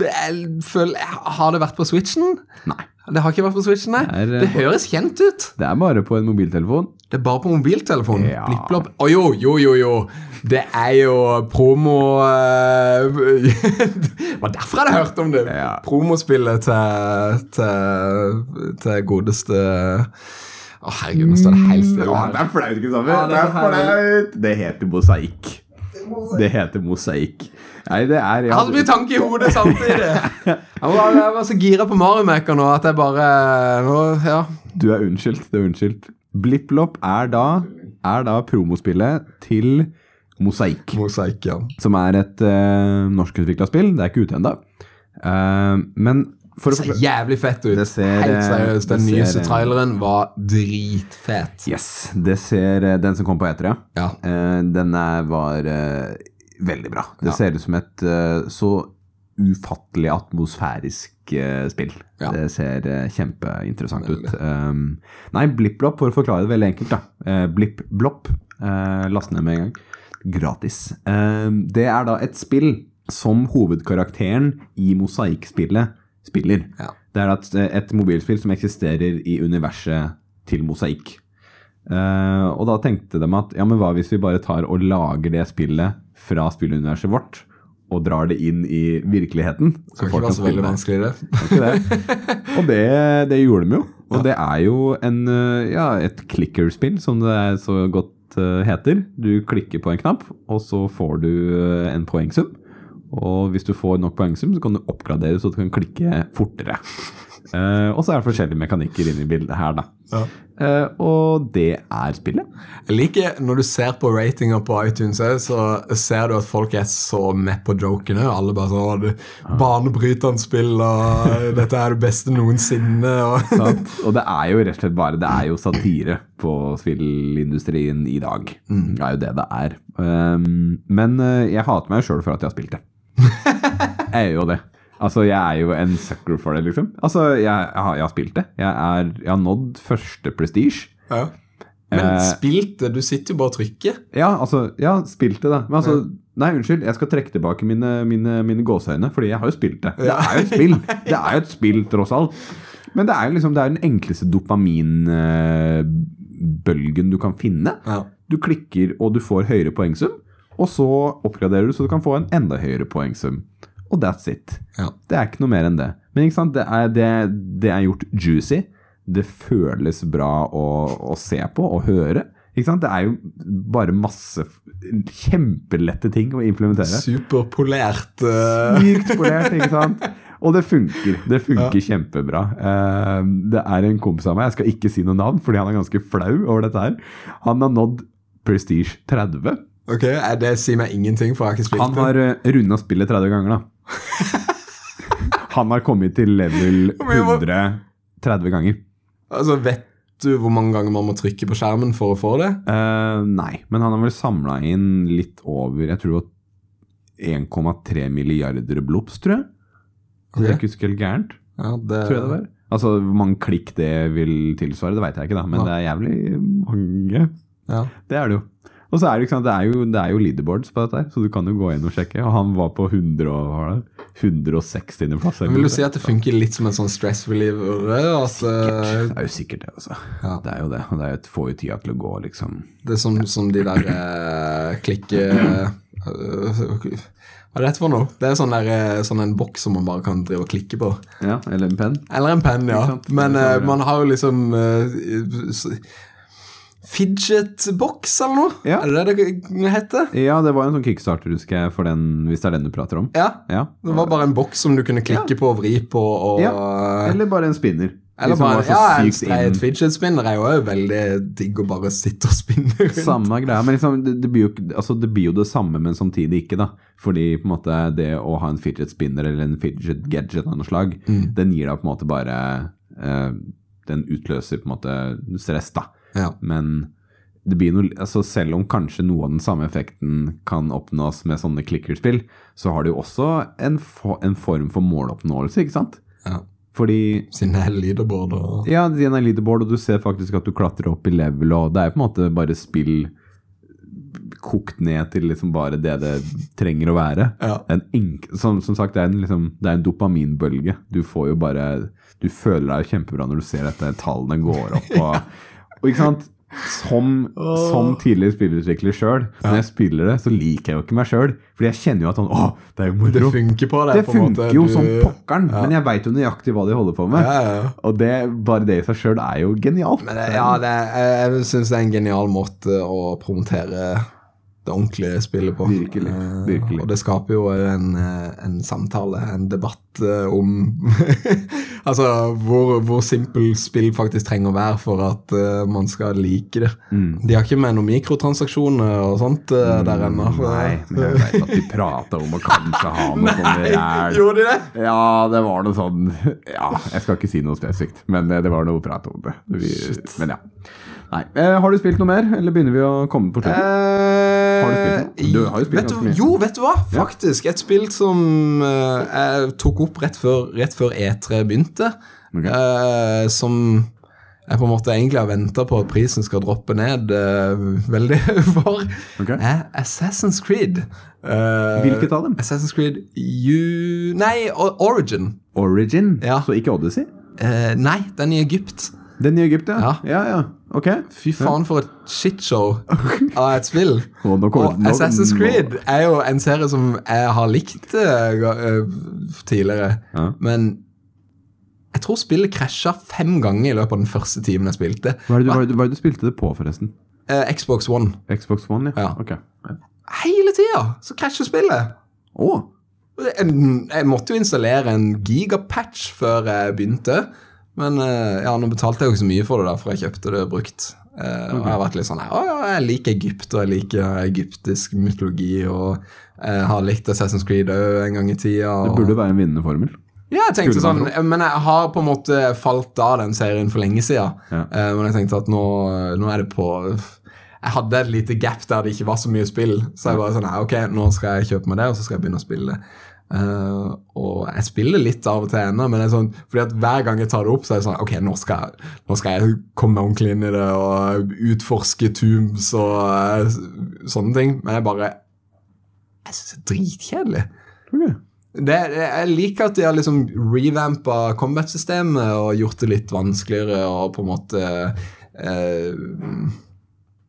det, jeg føler Har det vært på Switchen? Nei. Det har ikke vært på Switchen, nei. Det er, eh, Det høres kjent ut. Det er bare på en mobiltelefon. Det er bare på mobiltelefon. Ja. Blipp-blopp. Å jo, jo, jo, jo. Det er jo promo eh, Det var derfor jeg hadde hørt om det. Ja. Promospillet til, til, til godeste Å, herregud, nå står det helt stille. Ja, det er flaut, Kristoffer. Ja, det det er flaut. Det heter mosaikk. Det heter mosaikk. Nei, det er Jeg hadde mye tanke i hodet samtidig. Jeg var, jeg var så gira på Mario Maker nå at jeg bare nå, Ja. Du er unnskyldt. Du er unnskyldt. Blipplopp er da, er da promospillet til Mosaikk. Mosaikk, ja. Som er et uh, norskutvikla spill. Det er ikke ute ennå. Uh, men for Det ser jævlig fett ut. Det ser, Helt seriøst. Den nyeste traileren var dritfet. Yes. Det ser eh, Den som kom på etere, Ja. Eh, den er, var eh, veldig bra. Det Ja. ser ut som et eh, så ufattelig atmosfærisk eh, spill. Ja. Det ser eh, kjempeinteressant ut. Um, nei, Blipp-blopp, for å forklare det veldig enkelt, da. Blipp-blopp, last ned med en gang. Gratis. Um, det er da et spill som hovedkarakteren i mosaikkspillet spiller. Ja. Det er et, et mobilspill som eksisterer i universet til mosaikk. Uh, og da tenkte de at ja, men hva hvis vi bare tar og lager det spillet fra spilluniverset vårt, og drar det inn i virkeligheten? Kan ikke være så veldig vanskeligere. det. Og det, det gjorde de jo. Og det er jo en, eh, ja, et clickerspill, som det er så godt eh, heter. Du klikker på en knapp, og så får du eh, en poengsum. Og hvis du får nok poengsum, så kan du oppgradere så du kan klikke fortere. Uh, og så er det forskjellige mekanikker inne i bildet her, da. Eh, og det er spillet. Jeg liker når du ser på ratinger på iTunes, eh, så ser du at folk er så med på jokene. Alle bare sånn «Å, det- Banebrytende spill, og dette er det beste noensinne. Og? Og det er jo rett og slett bare Det er jo satire på spillindustrien i dag. Det er jo det det er. Um, men jeg hater meg sjøl for at jeg har spilt det. Jeg er jo det. Altså, jeg er jo en sucker for det, liksom. Altså, jeg, jeg, har, jeg har spilt det. Jeg, er, jeg har nådd første prestige. ja. Men Eh. spilt det? Du sitter jo bare og trykker. Ja, altså, ja, spilt det, da. Men altså, nei, unnskyld, jeg skal trekke tilbake mine, mine, mine gåseøyne, fordi jeg har jo spilt det. Det er jo et spill, Det er jo et spill, tross alt. Men det er jo liksom, det er den enkleste dopaminbølgen du kan finne. Ja. Du klikker, og du får høyere poengsum, og så oppgraderer du så du kan få en enda høyere poengsum. Og that's it. Ja. Det er ikke noe mer enn det. Men ikke sant, det er, det, det er gjort juicy. Det føles bra å, å se på og høre. Det er jo bare masse kjempelette ting å implementere. Superpolert. Uh... Sykt polert, ikke sant? Og det funker. Det funker kjempebra. Uh, det er en kompis av meg, jeg skal ikke si noe navn, fordi han er ganske flau over dette her. Han har nådd Prestige 30. ok, eh, Det sier meg ingenting, for jeg har ikke spilt Han har uh, runda spillet 30 ganger, da. Han har kommet til level Men jeg må- 100 30 ganger. Altså, Vet du hvor mange ganger man må trykke på skjermen for å få det? Uh, nei, men han har vel samla inn litt over Jeg tror det var 1,3 milliarder blobs, tror jeg. Hvis jeg Ok. ikke husker helt gærent. Ja, det, Tror jeg det var. Altså, Hvor mange klikk det vil tilsvare, det veit jeg ikke, da, men Ja. det er jævlig mange. Ja. Det er det jo. Og så er det, sant, det er jo, det er jo leaderboards på dette, her, så du kan jo gå inn og sjekke. Og han var på 100 og, hva var det? 160. plass. Vil du si at det funker litt som en sånn stress reliever? Altså. Det er jo sikkert det, altså. Ja. Det er jo det. Og det er jo et, får jo tida til å gå, liksom. det er som, som de der eh, klikke... eh, hva Hva er dette for noe? Det er sånn, der, sånn en boks som man bare kan drive og klikke på. Ja, eller en penn. Eller en penn, ja. Men eh, man har jo liksom eh, Fidget-boks eller noe? Ja. Er det det det heter? Ja, det var en sånn kickstarter, husker jeg, for den, hvis det er den du prater om. Ja. Ja. Det var bare en boks som du kunne klikke på og vri på. Og, Ja, Eller bare en spinner. Eller bare ja, en streit fidget spinner er jo veldig digg å bare sitte og spinne rundt. Samme greia, men liksom, det, det, blir jo, altså, det blir jo det samme, men samtidig ikke, da. Fordi på en måte det å ha en fidget spinner eller en fidget gadget av noe slag, Mm. den gir deg på en måte bare eh, Den utløser på en måte stress, da. Ja. Men det blir noe, altså selv om kanskje noe av den samme effekten kan oppnås med sånne klikkerspill, så har det jo også en, fo en form for måloppnåelse, ikke sant? ja. Fordi Siden det er leaderboard og ja, det er leaderboard, og du ser faktisk at du klatrer opp i level, og det er på en måte bare spill kokt ned til liksom bare det det trenger å være. Ja. En som, som sagt, det er, en, liksom, det er en dopaminbølge. Du får jo bare Du føler deg kjempebra når du ser dette, tallene går opp og, og ikke sant? Som, som tidligere spillerutvikler sjøl, når jeg spiller det, så liker jeg jo ikke meg sjøl. Fordi jeg kjenner jo at sånn Å, det er jo Det funker på deg. Det på en måte. funker jo Du- som pokkeren, Ja. men jeg veit jo nøyaktig hva de holder på med. Ja, ja. Og det, bare det i seg sjøl er jo genialt. Men ja, det, jeg, jeg syns det er en genial måte å promotere det ordentlige spillet på. Virkelig, Eh, virkelig. Og det skaper jo en, eh, en samtale, en debatt eh, om Altså hvor, hvor simpelt spill faktisk trenger å være for at man skal like det. Mm. De har ikke med noen mikrotransaksjoner og sånt mm, der ennå. Nei, men jeg vet at de prata om å kanskje ha noe sånt der. Gjorde de det? Ja, det var noe sånn Ja, jeg skal ikke si noe spesifikt, men det var noe prat om det. Vi, men ja. Nei. Eh, har du spilt noe mer, eller begynner vi å komme på slutten? Har du spilt noe? Du har jo spilt vet ganske mye. Jo, vet du hva? Faktisk. Et spill som eh, jeg tok opp rett før, rett før E3 begynte. okay. eh, som jeg på en måte egentlig har venta på at prisen skal droppe ned eh, veldig for. Ok. Er Assassin's Creed. Eh, Hvilket av dem? Assassin's Creed U... Nei, Origin. Origin, Ja. så ikke Odyssey? Eh, nei, den i Egypt. Den i Egypt, ja. Ja. Ja, ja. Ok. Fy faen, for et shitshow av et spill. Og Assassin's Creed er jo en serie som jeg har likt eh, eh, tidligere. Ja. Men jeg tror spillet krasja fem ganger i løpet av den første timen jeg spilte. Hva er det du, hva er det, hva er det du spilte det på, forresten? Eh, Xbox One. Xbox One, ja? Ja. Ok. Hele tida så krasjer spillet. Oh. Jeg, jeg måtte jo installere en gigapatch før jeg begynte. Men eh, ja, nå betalte jeg jo ikke så mye for det, der, for jeg kjøpte det brukt. Eh, Og jeg har vært litt sånn Å ja, jeg liker Egypt, og jeg liker egyptisk mytologi, og jeg har likt Assassin's Creed òg en gang i tida. Det burde være en vinnende formel. Ja, jeg tenkte sånn, men jeg har på en måte falt av den serien for lenge siden. Ja. Eh, Men jeg tenkte at nå, nå er det på Jeg hadde et lite gap der det ikke var så mye spill. Så jeg bare sånn, ok, nå skal jeg kjøpe meg det, og så skal jeg begynne å spille det. Eh, og jeg spiller litt av og til ennå, men sånn, fordi at hver gang jeg tar det opp, så er det sånn Ok, nå skal nå skal jeg komme meg ordentlig inn i det og utforske tombs og uh, sånne ting. Men jeg bare Jeg syns det er dritkjedelig. Ok. Det, jeg liker at de har liksom revampa combat-systemet og gjort det litt vanskeligere og på en måte uh,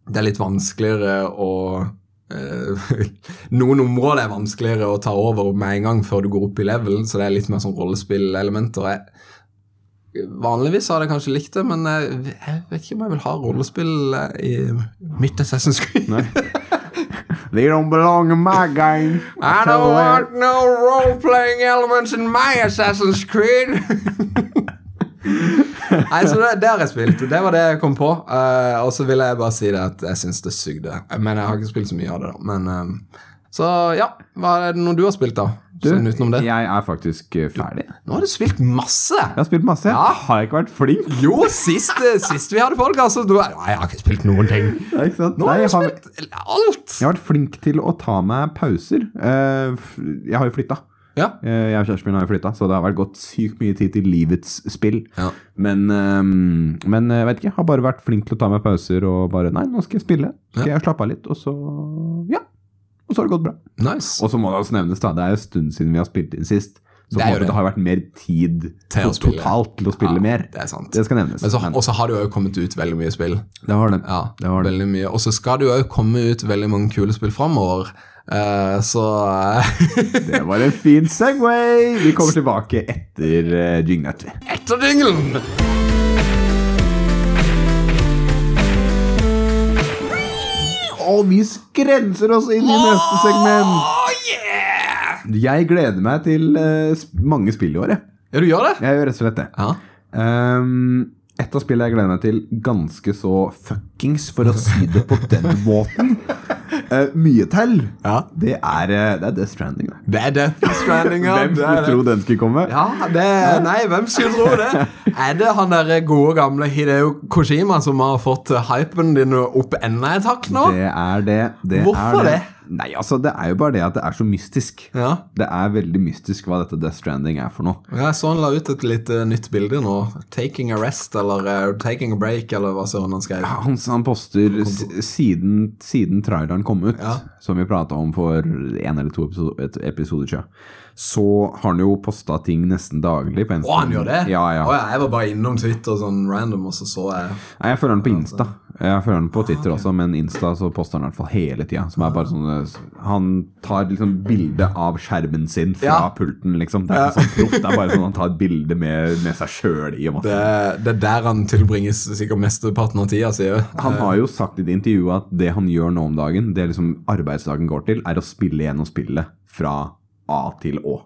Det er litt vanskeligere å Noen områder er vanskeligere å ta over med en gang før du går opp i level, så det er litt mer sånn rollespillelementer. Vanligvis hadde jeg kanskje likt det, men jeg, jeg vet ikke om jeg vil ha rollespill eh, i mitt Assassin's Creed. They don't belong in my game. I don't want no role-playing elements in my Assassin's Creed. Nei, så det, det har jeg spilt. Det var det jeg kom på. Uh, og så vil jeg bare si det at jeg syns det sugde. Men jeg har ikke spilt så mye av det, da. Men, eh, så ja, hva er det noe du har spilt, da? Du, Sånn det? jeg er faktisk eh, ferdig. Nå har du spilt masse! Jeg har spilt masse. Ja. Har jeg ikke vært flink? Jo, sist, sist vi hadde folk, altså. du Nei, jeg har ikke spilt noen ting. Nå Nei, har jeg, har, spilt alt! jeg har vært flink til å ta meg pauser. Uh, Jeg har jo flytta. Ja. Eh, Jeg og kjæresten min har jo flytta, så det har vært gått sykt mye tid til livets spill. Ja. Men, ehm, men jeg vet ikke, har bare vært flink til å ta meg pauser og bare Nei, nå skal jeg spille. Skal jeg slappe av litt, og så Ja. Og så har det gått bra. Nice. Og så må det også nevnes, da, det er en stund siden vi har spilt inn sist. Så Det det. har vært mer tid Til totalt til å spille Ja, mer. det er sant. Det skal nevnes. Men så, Men og så har det jo kommet ut veldig mye spill. det har det. Ja, det har det. veldig mye. Og så skal det jo komme ut veldig mange kule spill framover. Uh, så eh, Det var en fin Segway! Vi kommer tilbake etter uh, Jingnet. Etter jinglen! Og vi skrenser oss inn i neste segment! Oh, yeah! Jeg gleder meg til eh, mange spill i år, jeg. Ja, du gjør det? Jeg gjør rett og slett det. Ja. Um, et av spillene jeg gleder meg til ganske så fuckings, for å si det på den måten, eh, mye til, Ja. det er, eh, det er Death Stranding. da. Det er Death Stranding, ja. Hvem skulle tro den skulle komme? Ja, det, nei, hvem skulle tro det? Er det han der gode gamle Hideo Koshima som har fått hypen din opp enda et hakk nå? Det er det. det Hvorfor er det? det? Nei, altså, det er jo bare det at det er så mystisk. Ja. Det er veldig mystisk hva dette Death Stranding er for noe. Jeg så han la ut et litt uh, nytt bilde nå. 'Taking a rest' eller uh, 'Taking a break', eller hva søren han skrev. Han, han poster siden, siden traileren kom ut, Ja. som vi prata om for en eller to episoder, episode siden, så har han jo posta ting nesten daglig. på Å, han gjør det? Ja, ja. Å, jeg var bare innom Twitter sånn random, og så så jeg Nei, jeg følger han på Insta. Jeg følger han på Twitter også, men Insta så poster han i hvert fall hele tida. Sånn Han tar liksom bilde av skjermen sin fra Ja. pulten, liksom. Det er ikke sånn proff, det er bare sånn han tar et bilde med, med seg sjøl i. det, det er der han tilbringes sikkert mesteparten av tida si. Han har jo sagt i et intervju at det han gjør nå om dagen, det liksom arbeidsdagen går til, er å spille gjennom spillet fra A til Å.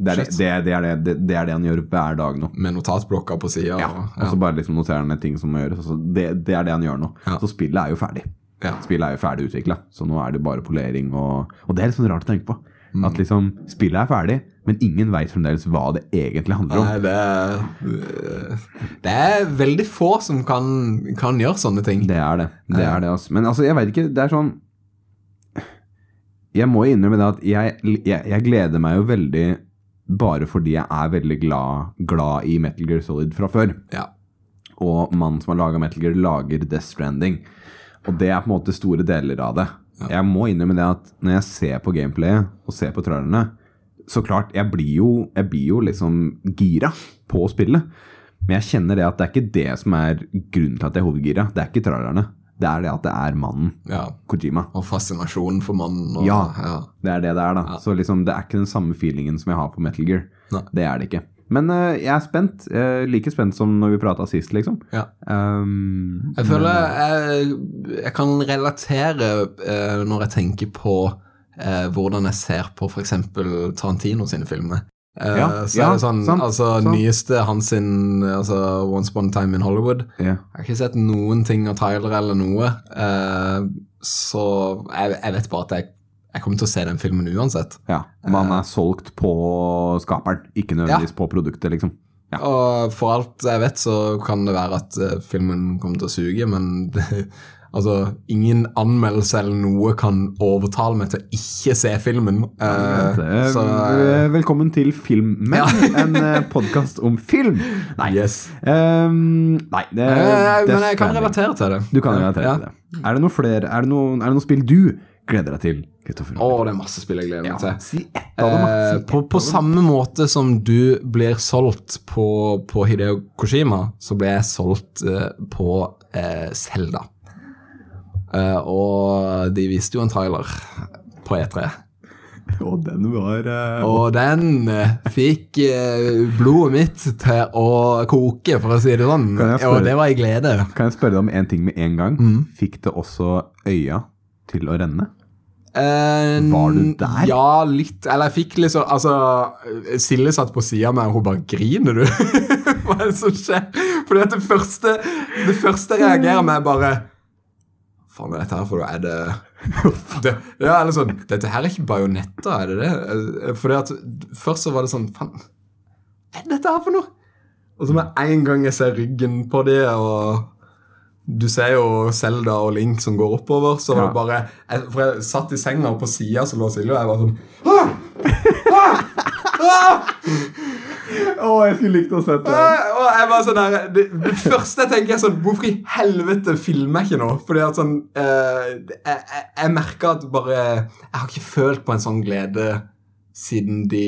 Det er det, det, det, er det, det, er det han gjør hver dag nå. Med notatblokka på sida. Ja, Og så bare liksom noterer han ned ting som må gjøres. Altså det, det er det han gjør nå. Ja. Så spillet er jo ferdig. Ja. Spillet er jo ferdig utvikla, så nå er det bare polering og Og det er litt sånn rart å tenke på. Mm. At liksom spillet er ferdig, men ingen veit fremdeles hva det egentlig handler om. Nei, det er, det er veldig få som kan, kan gjøre sånne ting. Det er det. det, er det altså. Men altså, jeg veit ikke Det er sånn Jeg må innrømme det at jeg, jeg, jeg gleder meg jo veldig bare fordi jeg er veldig glad, glad i Metal Gear Solid fra før. Ja. Og mannen som har laga Metal Gear, lager Death Stranding. Og det er på en måte store deler av det. Jeg må innrømme det at når jeg ser på gameplayet og ser på trailerne, så klart, jeg blir jo, jeg blir jo liksom gira på spillet. Men jeg kjenner det at det er ikke det som er grunnen til at jeg er hovedgira. Det er ikke trailerne. Det er det at det er mannen ja. Kojima. Og fascinasjonen for mannen. Og, Ja. ja. Det er det det er, da. Så liksom, det er ikke den samme feelingen som jeg har på Metal Gear. Nei. Det er det ikke. Men uh, jeg er spent. Uh, like spent som når vi prata sist, liksom. Ja. Um, Jeg føler jeg, jeg kan relatere uh, når jeg tenker på eh, hvordan jeg ser på f.eks. Tarantino sine filmer. Eh, uh, så ja, er det sånn, sant, altså sant. Nyeste hans sin, altså Once Upon a Time in Hollywood. Yeah. Jeg har ikke sett noen ting av Tyler eller noe, Uh, så jeg, jeg vet bare at jeg, jeg kommer til å se den filmen uansett. Ja, Man er solgt på skaperen, ikke nødvendigvis på produktet, liksom. Ja. Og for alt jeg vet, så kan det være at eh, filmen kommer til å suge, men det, altså, ingen anmeldelse eller noe kan overtale meg til å ikke se filmen. Eh, så uh, Velkommen til Filmmenn, en uh, podkast om film. Nei. Yes. Um, nei det, uh, men jeg kan relatere til det. Du kan relatere Ja. til det. Er det noe flere Er det noe, er det noe spill du gleder deg til, Å, oh, det er masse spill jeg gleder meg til. Dem. da. Eh, på, på samme måte som du blir solgt på, på Hideo Koshima, så blir jeg solgt på eh, Eh, og de viste jo en trailer på E3. Og den var uh... Og den eh, fikk uh, blodet mitt til å koke, for å si det sånn. Spørre- Og det var i glede. Kan jeg spørre deg om en ting med en gang? Mm. Fikk det også øya til å renne? Var du der? Ja, litt. Eller jeg fikk liksom Altså, Silje satt på sida av meg, og hun bare 'Griner du?' Hva er det som skjer? For det første Det første jeg reagerer med, er bare faen er dette her for noe? Er det, det Ja, eller sånn Dette her er ikke bajonetter, er det det? Eh, Fordi at først så var det sånn Faen, hva er dette her for noe? Og så med en gang jeg ser ryggen på de, og du ser jo Zelda og Link som går oppover, så var det bare jeg, For jeg satt i senga, og på sida så lå Silje, og jeg var sånn «Ah! Ah! Å, jeg skulle likt å sett Ah! Og jeg var sånn der, det, det første jeg tenker er sånn Hvorfor i helvete filmer jeg ikke nå? Fordi at sånn eh, Jeg, jeg, jeg merker at bare Jeg har ikke følt på en sånn glede siden de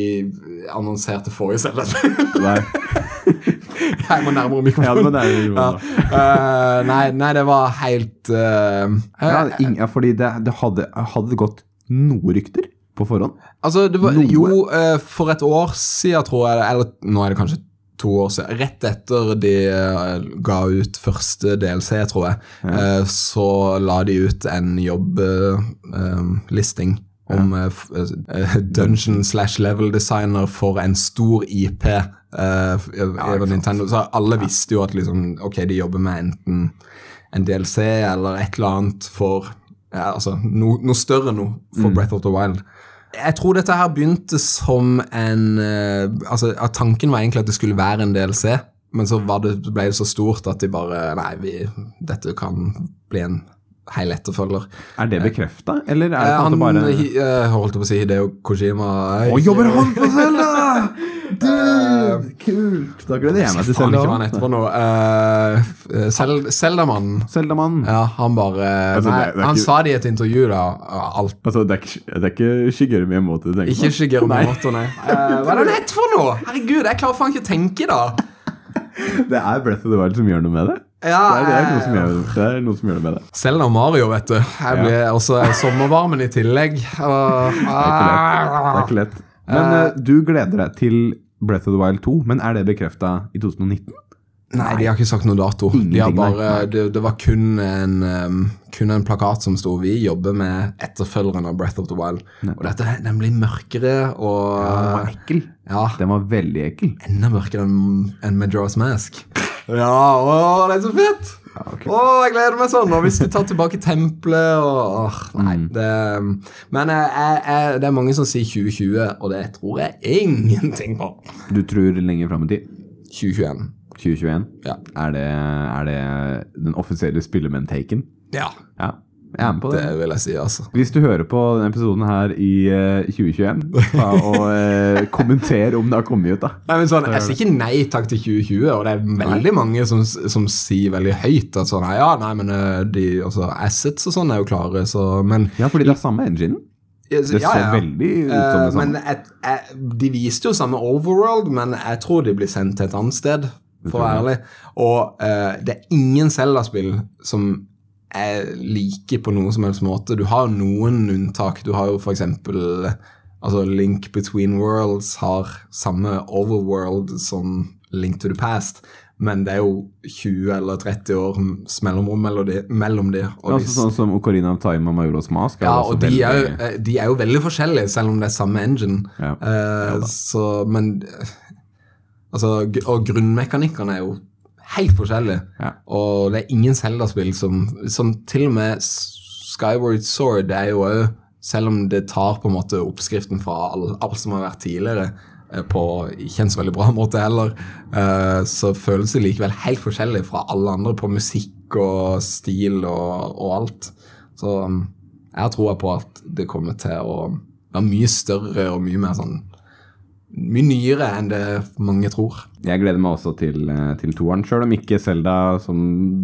annonserte forrige Zelda. Nei. Jeg må nærmere Ja, mikrofonen. men det Ja. uh, nei, nei, det var helt uh, ja, ingen, ja, fordi det, det hadde, hadde det gått noe rykter på forhånd. Altså, det var jo eh, for et år siden, tror jeg, eller nå er det kanskje to år siden, rett etter de eh, ga ut første DLC, tror jeg, ja. så la de ut en jobblisting om eh, eh, dungeon slash level designer for en stor IP eh, over Nintendo. Så alle visste jo at liksom, ok, de jobber med enten en DLC eller et eller annet for ja, altså, no, noe større noe for Breath of the Wild. Jeg tror dette her begynte som en eh, Altså, at Tanken var egentlig at det skulle være en DLC, men så var det, ble det så stort at de bare Nei, vi, dette kan bli en hel etterfølger. Er det bekrefta, eller er det Eh, han bare Han eh, holdt på å si Hideo Kojima Å, jobber han på Zelda?! Dude, kult! Da gleder jeg meg til Faen ikke noe. Uh, Zelda-mannen. Zelda-mann. Ja, han bare Altså, Nei, det det han ikke- sa det i et intervju, da. Alt Altså, det er ikke, det er ikke Shigeru Miyamoto du tenker Ikke på? Shigeru Nei. Miyamoto, nei. Uh, hva er det heter for noe? Herregud, jeg klarer faen ikke å tenke, da. Det er Breath of the Wild som gjør noe med det. Ja, Det er, det er, eh, gjør, det er noe som gjør det med det. Selv om Mario, vet du. Jeg ble også sommervarmen i tillegg. Og, Det er ikke lett. Det er ikke lett. Men uh, du gleder deg til Breath of the Wild 2, men er det bekrefta i 2019? Nei, de har ikke sagt noe dato. De har bare, det, det var kun en, um, kun en plakat som sto 'Vi jobber med etterfølgeren av Breath of the Wild'. Og dette er nemlig mørkere og Den var ekkel. ja, Den var veldig ekkel. enda mørkere enn en Majora's Mask. Ja, å, det er så fett! Ok. Å, jeg gleder meg sånn! Og hvis du tar tilbake tempelet og åh, Nei, det Men eh, jeg, jeg, det er mange som sier 2020, og det tror jeg ingenting på. Du tror lenger fram i tid? 2021. 2021? Ja. Er det, er det den offisielle spillemenn-taken? ja. Ja, jeg er med på det. Det vil jeg si, altså. Hvis du hører på denne episoden her i eh, 2021, ta og eh, kommenter om det har kommet ut, da. Nei, men sånn, Jeg sier ikke nei takk til 2020, og det er veldig mange som, som sier veldig høyt at sånn, ja, nei, men eh, de, altså, assets og sånn er jo klare, så Men Ja, fordi det er samme engine. Det så veldig ut som det Eh, samme. men et, et, De viste jo samme Overworld, men jeg tror de blir sendt til et annet sted, for å være ærlig. Og eh, det er ingen Zelda-spill som er like på noen som helst måte. Du har noen unntak. Du har jo eksempel altså Link Between Worlds har samme Overworld som Link to the Past. Men det er jo 20 eller 30 år mellomrom mellom de. Og Altså, sånn som Ocarina of Time og Majora's Mask. ja, og de er, jo, eh, de er jo veldig forskjellige, selv om det er samme engine. Ja. Eh, så, men Altså, og grunnmekanikkene er jo helt forskjellig. Ja. Og det er ingen Zelda-spill som, som Til og med Skyward Sword er jo òg Selv om det tar på en måte oppskriften fra alt som har vært tidligere, eh, på ikke en så veldig bra måte heller, eh, så føles det likevel helt forskjellig fra alle andre på musikk og stil og, og alt. Så um, jeg har troa på at det kommer til å være mye større og mye mer sånn Mye nyere enn det mange tror. Jeg gleder meg også til, eh, til toeren, sjøl om ikke Selda, som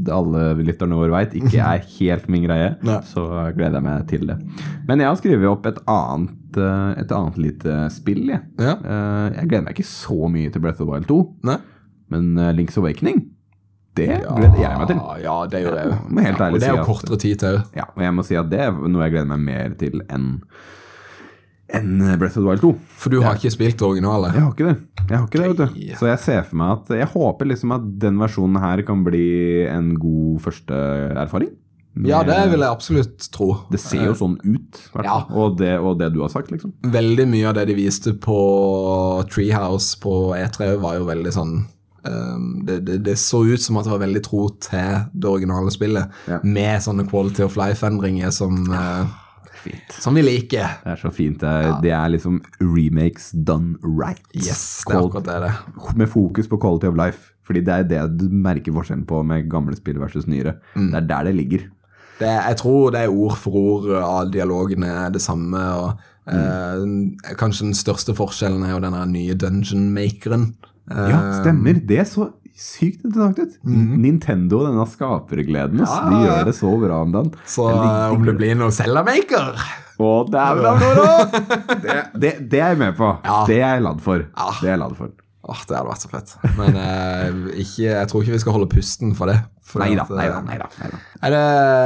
alle lytterne våre veit, ikke er helt min greie. Nei. Så gleder jeg meg til det. Men jeg har skrevet opp et annet, eh, et annet lite spill, jeg. Ja. Eh, Jeg gleder meg ikke så mye til Breath of the Wild 2, Nei? men Link's Awakening, det gleder jeg meg til. Ja, det gjør jeg ærlig og det er jo kortere tid til òg. Ja, og jeg må si at det er noe jeg gleder meg mer til enn enn Breath of the Wild 2. For du har ikke spilt det originale? Jeg har ikke det. Jeg har ikke det, vet du. Så jeg ser for meg at Jeg håper liksom at den versjonen her kan bli en god første erfaring. Ja, det vil jeg absolutt tro. Det ser jo sånn ut, Ja. Og, det, og det du har sagt, liksom. Veldig mye av det de viste på Treehouse på E3 var jo veldig sånn um, det, det, det så ut som at det var veldig tro til det originale spillet, Ja. med sånne quality of life-endringer som, eh, som vi liker. Det er så fint. Det er, det er liksom remakes done right. Yes, det er akkurat det det. Med fokus på quality of life. Fordi det er det du merker forskjellen på med gamle spill versus nyere. Mm. Det er der det ligger. det, jeg tror det er ord for ord av dialogene er det samme. og eh, Kanskje den største forskjellen er jo denne nye dungeon-makeren. Eh, Ja, stemmer. Det er så sykt interessant ut. Nintendo, denne skapergleden, ja. de. Gjør det så bra om den. så eh, om det blir noe Zelda-maker Å, dæven, det, det, det er jeg med på. Ja. Det er jeg ladd for. Ja. Det er jeg ladd for. Åh, Det hadde vært så fett. Men eh, ikke, jeg tror ikke vi skal holde pusten for det. For neida, at, neida, nei da. Nei da, nei da. Er det,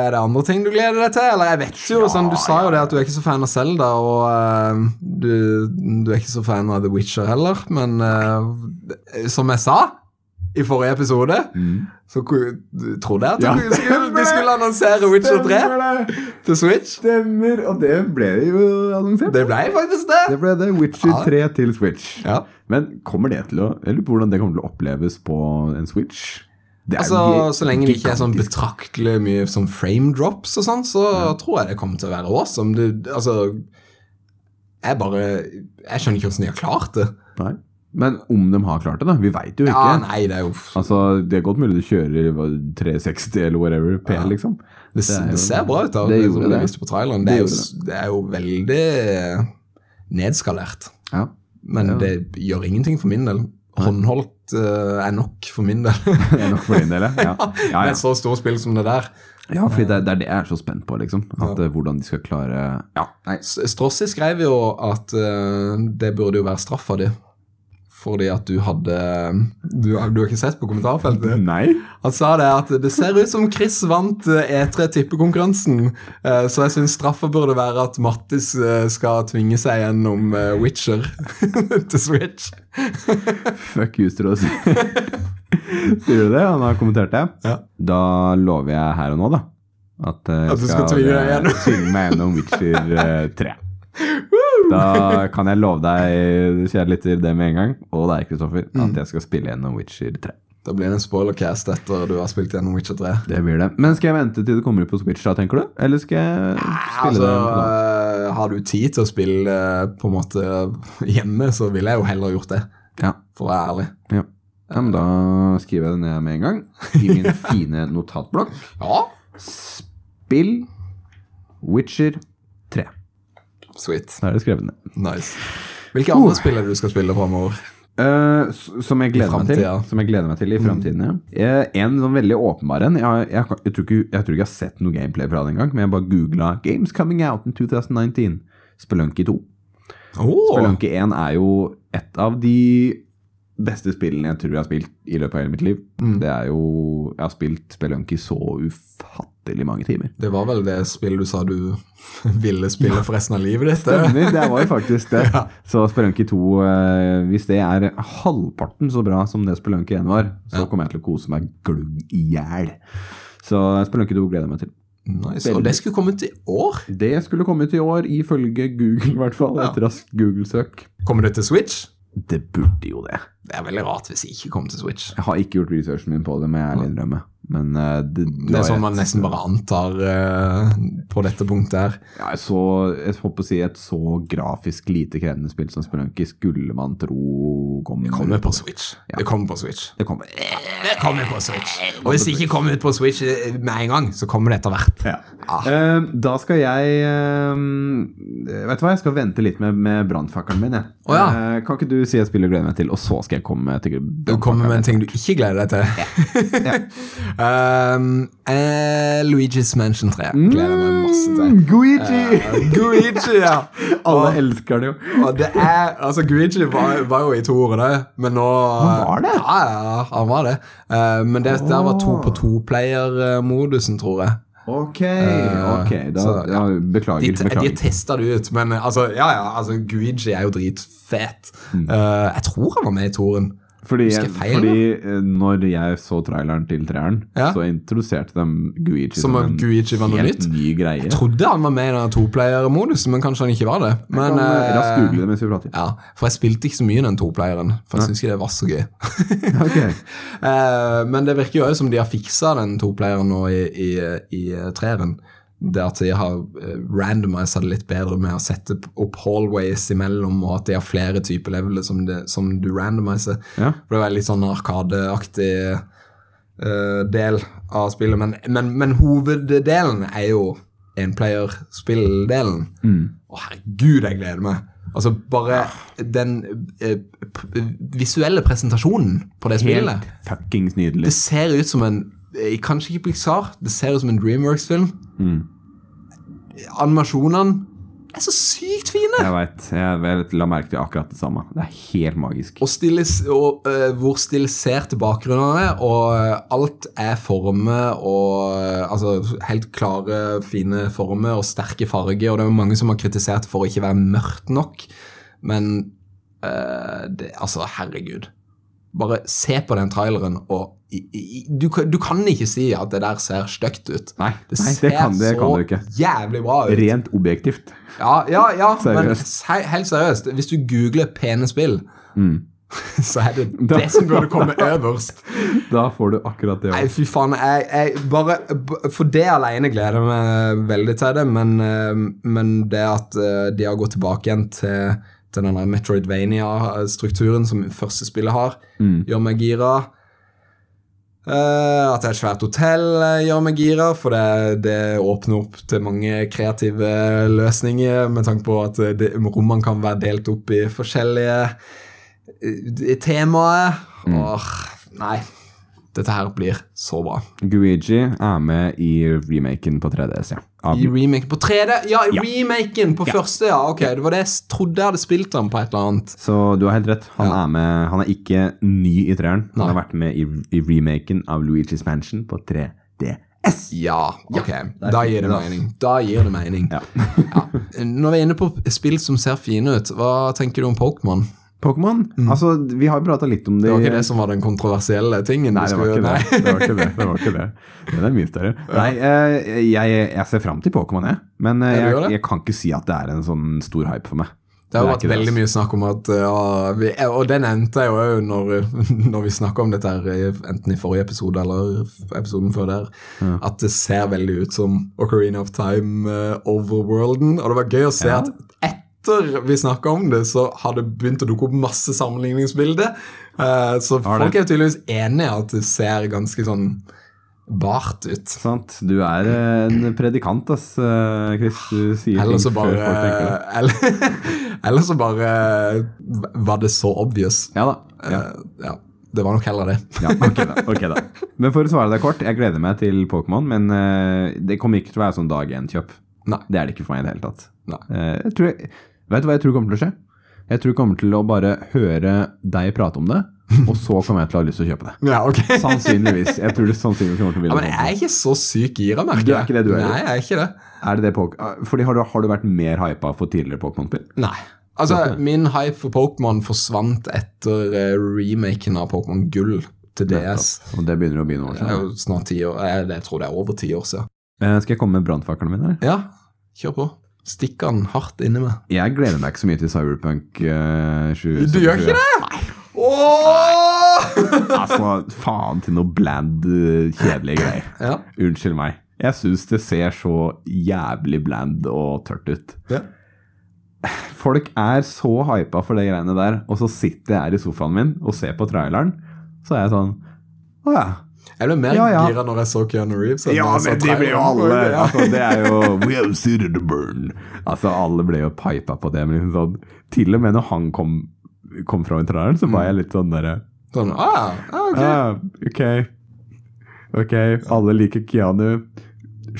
er det andre ting du gleder deg til? Eller jeg vet jo, sånn, Du sa jo det at du er ikke så fan av Zelda, og uh, du, du er ikke så fan av The Witcher heller, men uh, som jeg sa i forrige episode, så trodde jeg at Ja, skulle, de skulle annonsere Witcher 3 Stemmer til Switch. Stemmer, og det ble jo annonsert. Det ble faktisk det. Det ble det. Witcher Ja. 3 til Switch. Ja. Men kommer det til å Jeg lurer på hvordan det kommer til å oppleves på en Switch. Det Altså, Så lenge det ikke er sånn betraktelig mye som frame drops og sånn, så tror jeg det kommer til å være awesome. Du, altså Jeg bare Jeg skjønner ikke hvordan de har klart det. Nei. Men om de har klart det, da? Vi veit jo ikke. Ja, nei, det er jo Altså, Det er godt mulig du kjører 360 eller whatever P, Ja. liksom. Det, det, det ser bra ut. da Det Det, det. viste på traileren. Det er, jo, det er jo veldig nedskalert. Ja. Men det gjør ingenting for min del. Håndholdt uh, er nok for min del. Er nok for din del, ja. Ja, ja, Med et så stort spill som det der. ja fordi det, det er det jeg er så spent på, liksom. At, ja. Hvordan de skal klare Ja. Strossi skrev jo at uh, det burde jo være straffa di. Fordi at du hadde Du, du har ikke sett på kommentarfeltet? Nei? Han sa det at det ser ut som Chris vant eh, E3 tippekonkurransen, eh, så jeg syns straffa burde være at Mattis eh, skal tvinge seg gjennom Witcher til Switch. Fuck you, Strås. Sier du det? Han har kommentert det? Ja. Da lover jeg her og nå, da. At, At du skal tvinge deg gjennom. tvinge meg gjennom Witcher eh, 3. Da kan jeg love deg, kjære lytter, det med en gang, og deg, Kristoffer, Mm. at jeg skal spille gjennom Witcher 3. Da blir det en spoilercast etter du har spilt gjennom Witcher 3. Det blir det. Men skal jeg vente til det kommer ut på Switch, da, tenker du? Eller skal jeg spille Altså, det eh, har du tid til å spille eh, på en måte hjemme, så ville jeg jo heller gjort det, Ja. for å være ærlig. ja. Ja, men Da skriver jeg det ned med en gang i min fine notatblokk. Ja, Spill Witcher 3. sweet. Da er det skrevet ned. Nice. Hvilke andre spill er du skal spille framover? Uh, som jeg gleder meg til. Som jeg gleder meg til i fremtiden, ja. Eh, en sånn veldig åpenbar en. Jeg, jeg, jeg, tror ikke, jeg tror ikke jeg har sett noe gameplay fra det engang, men jeg bare googla 'Games coming out in 2019'. Spelunky 2. Oh, Spelunky 1 er jo et av de beste spillene jeg tror jeg har spilt i løpet av hele mitt liv. Mm. Det er jo Jeg har spilt Spelunky så ufattelig mange timer. det var vel det spillet du sa du ville spille for resten av livet ditt? det? Stemmer, det var jo faktisk det. Så Spelunky 2, eh, hvis det er halvparten så bra som det Spelunky 1 var, så Ja. kommer jeg til å kose meg glugg i hjel. Så Spelunky 2 gleder jeg meg til. Nice. Og det skulle komme ut i år? Det skulle komme ut i år, ifølge Google i hvert fall. Ja. Et raskt Google-søk. Kommer det til Switch? Det burde jo det. Det er veldig rart hvis det ikke kommer til Switch. Jeg har ikke gjort researchen min på det, må jeg ærlig innrømme. Men uh, det, Det er sånn man nesten bare antar uh, på dette punktet her. Ja, så, jeg håper å si et så grafisk lite krevende spill som Spelunky skulle man tro kommer Det kommer på Switch. Ja. Det kommer på Switch. Det kommer. Det kommer på Switch. Og hvis det ikke kommer ut på Switch eh, med en gang, så kommer det etter hvert. Ja. Ah. Uh, da skal jeg Vet du hva, jeg skal vente litt med, med brannfakkelen min. Jeg. Oh, ja. Kan ikke du si et spill du gleder meg til, og så skal jeg komme til Du kommer med en ting du ikke gleder deg til. um, eh, Luigi's Mansion 3 gleder meg masse til. Guigi! Uh, Luigi, ja. Alle Og- elsker det jo. Og det er, altså Guigi var, var jo i to toerne, men nå Han var det? Ja, ja, han var det. Uh, men det der var to på to-player-modusen, tror jeg. Ok, ok. Da, så, ja. ja, beklager. De, de beklager. testa det ut, men eh, altså, ja, ja, altså, Guigi er jo dritfet. Eh, jeg tror han var med i toren. Fordi, jeg feil, fordi eh, når jeg så traileren til treeren, Ja. så introduserte de Guichi Som en Guichi var noe nytt? ny greie. Jeg trodde han var med i den toplayer-modusen, men kanskje han ikke var det. Men, kan eh, raskt google det mens vi prater. ja, For jeg spilte ikke så mye den toplayeren, for jeg syns ikke det var så gøy. okay. uh, men det virker jo også som de har fiksa den toplayeren nå i, i, i treeren. Det at de har uh, randomisa det litt bedre med å sette opp hallways imellom, og at de har flere typer leveler som, det, som du randomiser. Ja. For det er litt sånn arkadeaktig uh, del av spillet. Men, men, men hoveddelen er jo enplayer-spilldelen. Å, herregud, jeg gleder meg. Altså, bare den eh, visuelle presentasjonen på det spillet. Helt fuckings nydelig. Det ser ut som en eh, Kanskje ikke Pixar, det ser ut som en Dreamworks-film. Animasjonene er så sykt fine! Jeg veit. Jeg vet, la merke til akkurat det samme. Det er helt magisk. Og, stilis, og uh, hvor stiliserte bakgrunnene er, og eh, alt er former og uh, Altså helt klare, fine former og sterke farger, og det er jo mange som har kritisert for å ikke være mørkt nok, men uh, det, Altså, herregud. Bare se på den traileren, og i, i, du, du kan ikke si at det der ser stygt ut. Nei, Det nei, det kan, det kan du ikke. så jævlig bra ut. Rent objektivt. Ja, ja, ja men Seriøst. se- helt seriøst. Hvis du googler pene spill, Mm. så er det Da- det som burde komme øverst. Da får du akkurat det. Nei, fy faen. Jeg, jeg bare For det alene gleder jeg meg veldig til det, men, eh, men det at eh, de har gått tilbake igjen til, til denne Metroidvania-strukturen som første spillet har, Mm. gjør meg gira. Uh, at det er et svært hotell eh, gjør meg gira, for det, det åpner opp til mange kreative løsninger med tanke på at eh, det, rommene kan være delt opp i forskjellige temaer. Or, nei. Dette her blir så bra. Guigi er med i remaken på 3DS, ja. I remaken på 3D? Ja, i Ja. remaken på første, ja. Ok, det var det jeg trodde jeg hadde spilt ham på et eller annet. så du har helt rett. Han, Ja. er med, han er ikke ny i treeren. Han Nei. har vært med i, i remaken av Luigi's Mansion på 3DS. Ja, ok. da gir det mening. Da gir det mening. Ja. Ja. Når vi er inne på spill som ser fine ut, hva tenker du om Pokémon? Pokémon? Altså, vi har jo prata litt om det Mm. Det var ikke det som var den kontroversielle tingen? Nei, det var, skulle- ikke nei. det. det var ikke det. Det var ikke det. Den er mye større. Nei, eh, jeg, jeg ser fram til Pokémon, jeg. Men eh, Ja, jeg, jeg kan ikke si at det er en sånn stor hype for meg. Det har vært veldig altså. mye snakk om at ja, vi, Og det nevnte jeg jo når, når vi snakka om dette, her, enten i forrige episode eller episoden før der, at det ser veldig ut som Ocarina of Time uh, Overworlden. Og det var gøy å se Ja. at etter vi snakka om det, så har det begynt å dukke opp masse sammenligningsbilder. Eh, så folk er jo tydeligvis enige i at det ser ganske sånn bart ut. Sant? Du er eh, en predikant, ass, eh, Chris. Du sier Eller så ting før folk tenker det. eller, eller så bare var det så obvious. Ja da. Ja. Uh, ja, det var nok heller det. Ja, okay da, ok da. Men for å svare deg kort, jeg gleder meg til Pokémon, men uh, det kommer ikke til å være sånn dag én-kjøp. Nei. Det er det ikke for meg i det hele tatt. Nei. Jeg tror, vet du hva jeg tror kommer til å skje? Jeg tror jeg kommer til å bare høre deg prate om det, og så kommer jeg til å ha lyst til å kjøpe det. Ja, ok. Sannsynligvis. Jeg tror det sannsynligvis kommer til å bli Ja, men jeg er ikke så syk gira, merker Du er ikke det, du er. Nei, jeg er ikke det. Er det det ah, Fordi har du, har du vært mer hypa for tidligere Pokémon-spill? Nei. Altså, min hype for Pokémon forsvant etter eh, remaken av Pokémon Gull til DS. Og det begynner å bli noen år Det er siden. jo snart ti år. Jeg, jeg tror det er over ti år siden. Eh, Skal jeg komme med brannfaklene mine? her? Ja, kjør på. Stikk den hardt inni meg. Jeg gleder meg ikke så mye til Cyberpunk uh, 2077. Du gjør ikke det? Åh! Altså, faen til noe bland, eh, kjedelige greier. ja. Unnskyld meg. Jeg syns det ser så jævlig bland og tørt ut. ja. Folk er så hypa for de greiene der, og så sitter jeg her i sofaen min og ser på traileren, så er jeg sånn Å ja. Jeg ble mer Ja, ja. gira når jeg så Keanu Reeves. Ja, men det blir jo alle. Ja. Altså, det er jo We have suited to burn. Altså, alle ble jo pipa på det. Men liksom sånn, til og med når han kom, kom fra traileren, så var jeg litt sånn derre Sånn, ah, ah, ok. ah, Ok. Ok, alle liker Keanu.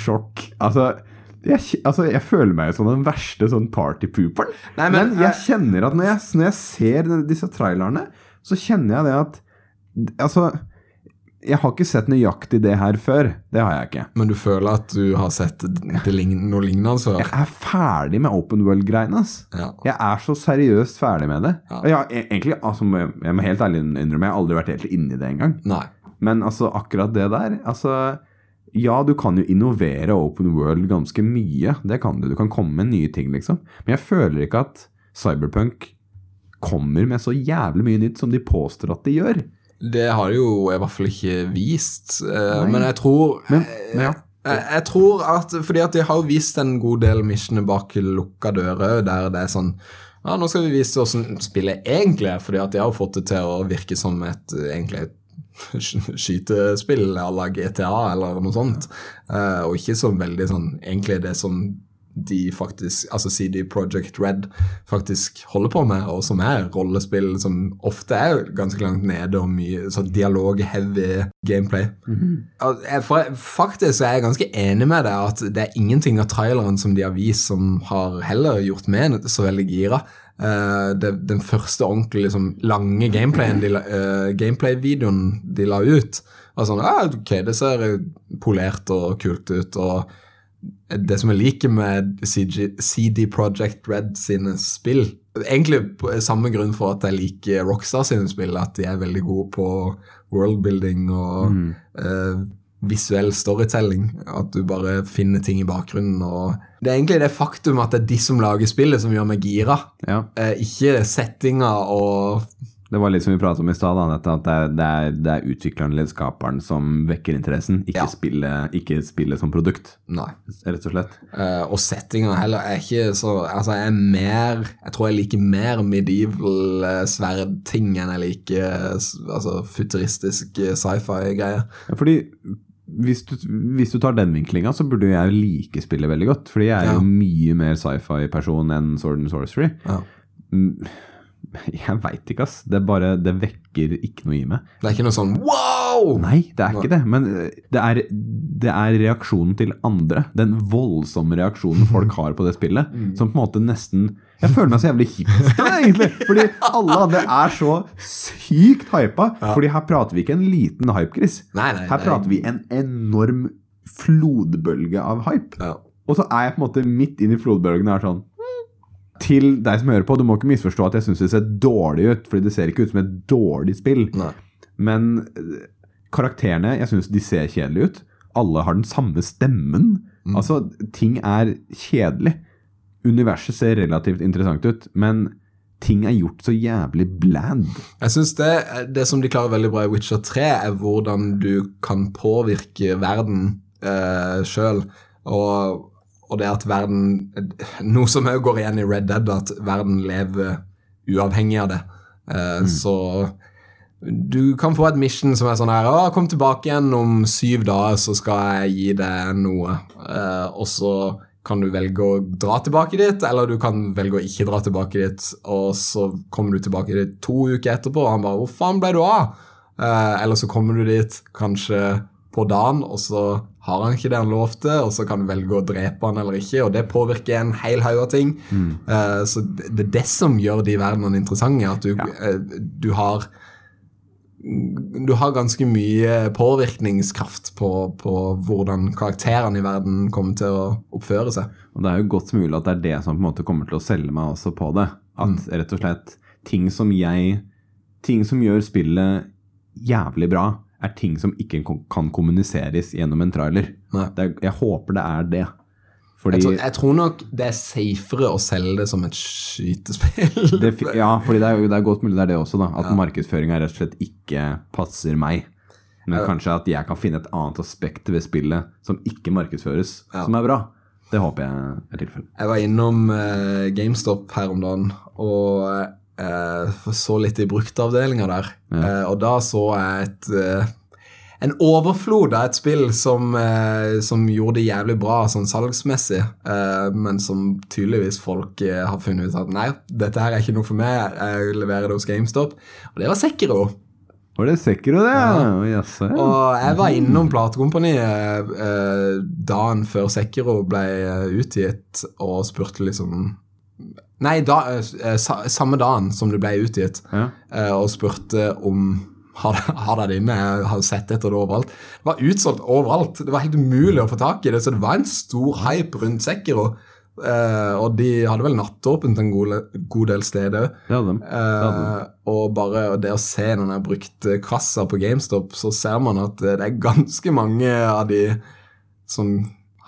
Sjokk. Altså jeg, altså, jeg føler meg som den verste sånn partypooperen. Men, men, jeg eh, kjenner at når jeg, når jeg ser disse trailerne, så kjenner jeg det at Altså, jeg har ikke sett nøyaktig det her før. Det har jeg ikke. Men du føler at du har sett lign noe lignende før? Jeg er ferdig med open world-greiene. Ja. Jeg er så seriøst ferdig med det. Ja. Jeg, har e- egentlig, altså, jeg må helt ærlig innrømme, jeg har aldri vært helt inni det engang. Nei. Men altså, akkurat det der altså, Ja, du kan jo innovere open world ganske mye. Det kan du. Du kan komme med nye ting, liksom. Men jeg føler ikke at Cyberpunk kommer med så jævlig mye nytt som de påstår at de gjør. Det har de jo i hvert fall ikke vist. eh, Nei. Men jeg tror Men, men ja. jeg, jeg tror at Fordi at de har jo vist en god del missioner bak lukka dører, der det er sånn Ja, nå skal vi vise hvordan spillet egentlig er, fordi at de har fått det til å virke som et egentlig et sk- skytespill à la GTA eller noe sånt. Eh, og ikke så veldig sånn egentlig det som de faktisk, altså CD Project Red faktisk holder på med, og som er rollespill som ofte er ganske langt nede og mye sånn dialog-heavy gameplay. Al- jeg- For faktisk er jeg ganske enig med deg at det er ingenting av traileren som de har vist som har heller gjort meg så veldig gira. Eh, det, den første ordentlig liksom, lange gameplayen de, eh, gameplay-videoen de la ut, var sånn ah, Ok, det ser polert og kult ut. og det som jeg liker med CG, CD Project Red sine spill Egentlig samme grunn for at jeg liker Rockstar sine spill, at de er veldig gode på worldbuilding og eh, visuell storytelling. At du bare finner ting i bakgrunnen. og Det er egentlig det faktum at det er de som lager spillet, som gjør meg gira. Ja. Uh, ikke settinga og Det var litt som vi pratet om i stad, at det er, det, er, det er utvikleren eller skaperen som vekker interessen, ikke, Ja. spillet, ikke spillet som produkt, Nei. rett og slett. Uh, og settinga heller er ikke så Altså, jeg er mer Jeg tror jeg liker mer medieval uh, sverdting enn jeg liker eh, altså, futuristisk eh, sci-fi-greier. Ja, fordi hvis du, hvis du tar den vinklinga, så burde jeg like spillet veldig godt. Fordi jeg er Ja. jo mye mer sci-fi-person enn Sword and Sorcery. Ja. Mm, Jeg veit ikke, ass. Det, bare, det vekker ikke noe i meg. Det er ikke noe sånn wow! Nei, det er ikke det. Men eh, det er, det er reaksjonen til andre. Den voldsomme reaksjonen folk har på det spillet. Som på en måte nesten Jeg føler meg så jævlig hipster, egentlig. Fordi alle andre er så sykt hypa. Fordi her prater vi ikke en liten hype, Chris. Nei, nei, Her prater vi en enorm flodbølge av hype. Ja. Og så er jeg på en måte midt inn i flodbølgen og er sånn Til deg som hører på, du må ikke misforstå at jeg syns det ser dårlig ut, fordi det ser ikke ut som et dårlig spill. Nei. Men eh, karakterene, jeg syns de ser kjedelige ut. Alle har den samme stemmen. Mm. Altså, ting er kjedelig. Universet ser relativt interessant ut, men ting er gjort så jævlig bland. Jeg synes det, det som de klarer veldig bra i Witcher 3, er hvordan du kan påvirke verden eh, sjøl. Og, og det at verden Noe som òg går igjen i Red Dead, at verden lever uavhengig av det. Eh, Så du kan få et mission som er sånn her Å, kom tilbake igjen om syv dager, så skal jeg gi deg noe. Uh, og så kan du velge å dra tilbake dit, eller du kan velge å ikke dra tilbake dit. Og så kommer du tilbake dit to uker etterpå, og han bare 'Hvor faen ble du av?' Uh, eller så kommer du dit kanskje på dagen, og så har han ikke det han lovte, og så kan du velge å drepe han eller ikke, og det påvirker en hel haug av ting. Eh, så det, det er det som gjør de verdenene interessante, at du, eh, du har du har ganske mye påvirkningskraft på, på hvordan karakterene i verden kommer til å oppføre seg. Og det er jo godt mulig at det er det som på en måte kommer til å selge meg også på det. At rett og slett ting som jeg Ting som gjør spillet jævlig bra, er ting som ikke kan kommuniseres gjennom en trailer. Er, jeg håper det er det. Fordi Jeg tror, jeg tror nok det er safere å selge det som et skytespill. det, Ja, fordi det er, det er godt mulig det er det også, da. At markedsføringa rett og slett ikke passer meg. Men kanskje at jeg kan finne et annet aspekt ved spillet som ikke markedsføres, som er bra. Det håper jeg er tilfellet. Jeg var innom uh, GameStop her om dagen og eh, så litt i bruktavdelinga der. Eh, og da så jeg et eh, en overflod av et spill som, eh, som gjorde det jævlig bra sånn salgsmessig, eh, men som tydeligvis folk eh, har funnet ut at nei, dette her er ikke noe for meg, jeg leverer det hos GameStop. Og det var Sekiro. Var det Sekiro, det? Ja. Yes, ja. Og jeg var innom platekompaniet eh, dagen før Sekiro ble eh, utgitt, og spurte liksom Nei, da, eh, sa, samme dagen som det ble utgitt, Ja. eh, og spurte om har har det inne? Har sett etter det overalt. Det var utsolgt overalt. Det var helt umulig å få tak i det, så det var en stor hype rundt Sekiro. Uh, og de hadde vel nattåpent en god, god del steder òg. Hadde de. Eh, og bare det å se når jeg brukte kassa på GameStop, så ser man at eh, det er ganske mange av de som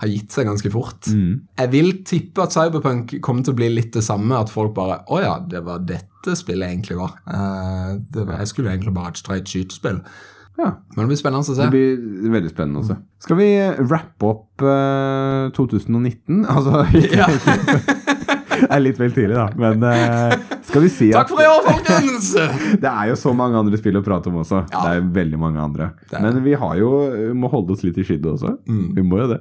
har gitt seg ganske fort. Mm. Jeg vil tippe at Cyberpunk kommer til å bli litt det samme, at folk bare Å ja, det var dette spillet egentlig var. Uh, det var jeg skulle egentlig bare ha et streit skytespill. Ja. Men det blir spennende å se. Det blir veldig spennende også. Skal vi rappe opp uh, 2019? Altså Ja. Det er litt vel tidlig, da. Men uh, skal vi si at Takk for i år, folkens! det er jo så mange andre spill å prate om også. Ja. Det er veldig mange andre. Men vi har jo, må holde oss litt i skiddet også. Mm. Vi må jo det.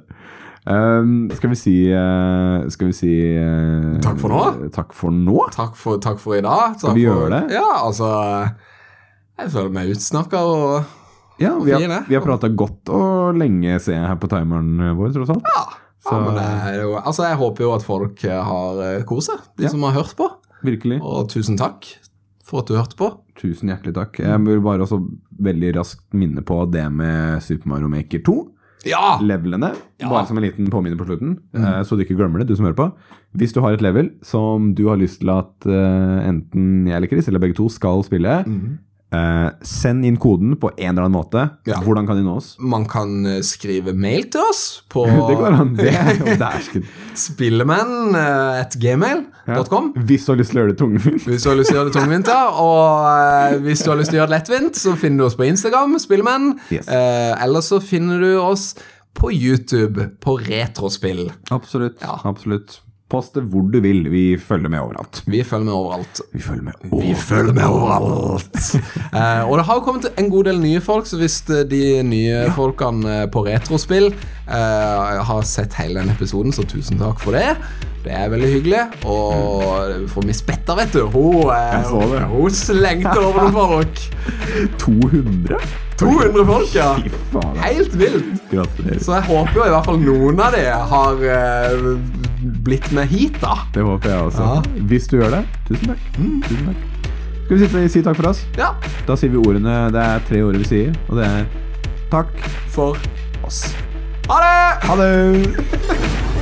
Um, skal vi si uh, Skal vi si uh, Takk for nå? Takk for nå? Takk for, takk for i dag. Takk vi for, gjøre det? Ja, altså Jeg føler meg utsnakka og Ja, vi har, vi har prata godt og lenge, ser jeg her på timeren vår, tross alt. Ja. Så- ja men det jo, altså Jeg håper jo at folk eh, har kost seg, de Ja. som har hørt på. Virkelig. Og tusen takk for at du hørte på. Tusen hjertelig takk. Jeg vil bare også veldig raskt minne på det med Super Mario Maker 2. Ja! Levelene, Ja. bare som en liten påminner på slutten, eh, så du ikke glemmer det, du som hører på. Hvis du har et level som du har lyst til at eh, enten jeg eller Chris, eller begge to, skal spille, eh, send inn koden på en eller annen måte. Ja. Hvordan kan de nå oss? Man kan eh, skrive mail til oss på Det går an. Det er jo spillemenn.gmail.com. Hvis du har lyst til å gjøre det tungvint. Hvis du har lyst til å gjøre det tungvint, ja. Og uh, hvis du har lyst til å gjøre det lettvint, så finner du oss på Instagram, Spillemenn. Yes. Uh, eller så finner du oss på YouTube på Retrospill. Absolutt. Ja. absolutt. Post det hvor du vil. Vi følger med overalt. Vi følger med overalt. Vi følger med Vi følger med overalt. eh, og det har kommet en god del nye folk, så hvis eh, de nye folkene eh, på Retrospill eh, har sett hele den episoden, så tusen takk for det. Det er veldig hyggelig. Og for Miss Betta, vet du, hun, eh, så det. hun slengte over noen folk. 200? 200 folk, ja. Helt vilt. Så jeg håper jo i hvert fall noen av de har eh, blitt med hit, da. Det håper jeg også. Ja. Hvis du gjør det, tusen takk. Tusen takk. Skal vi sitte, si takk for oss? Ja, Da sier vi ordene Det er tre ord vi sier, og det er takk. for oss. Ha det! Ha det!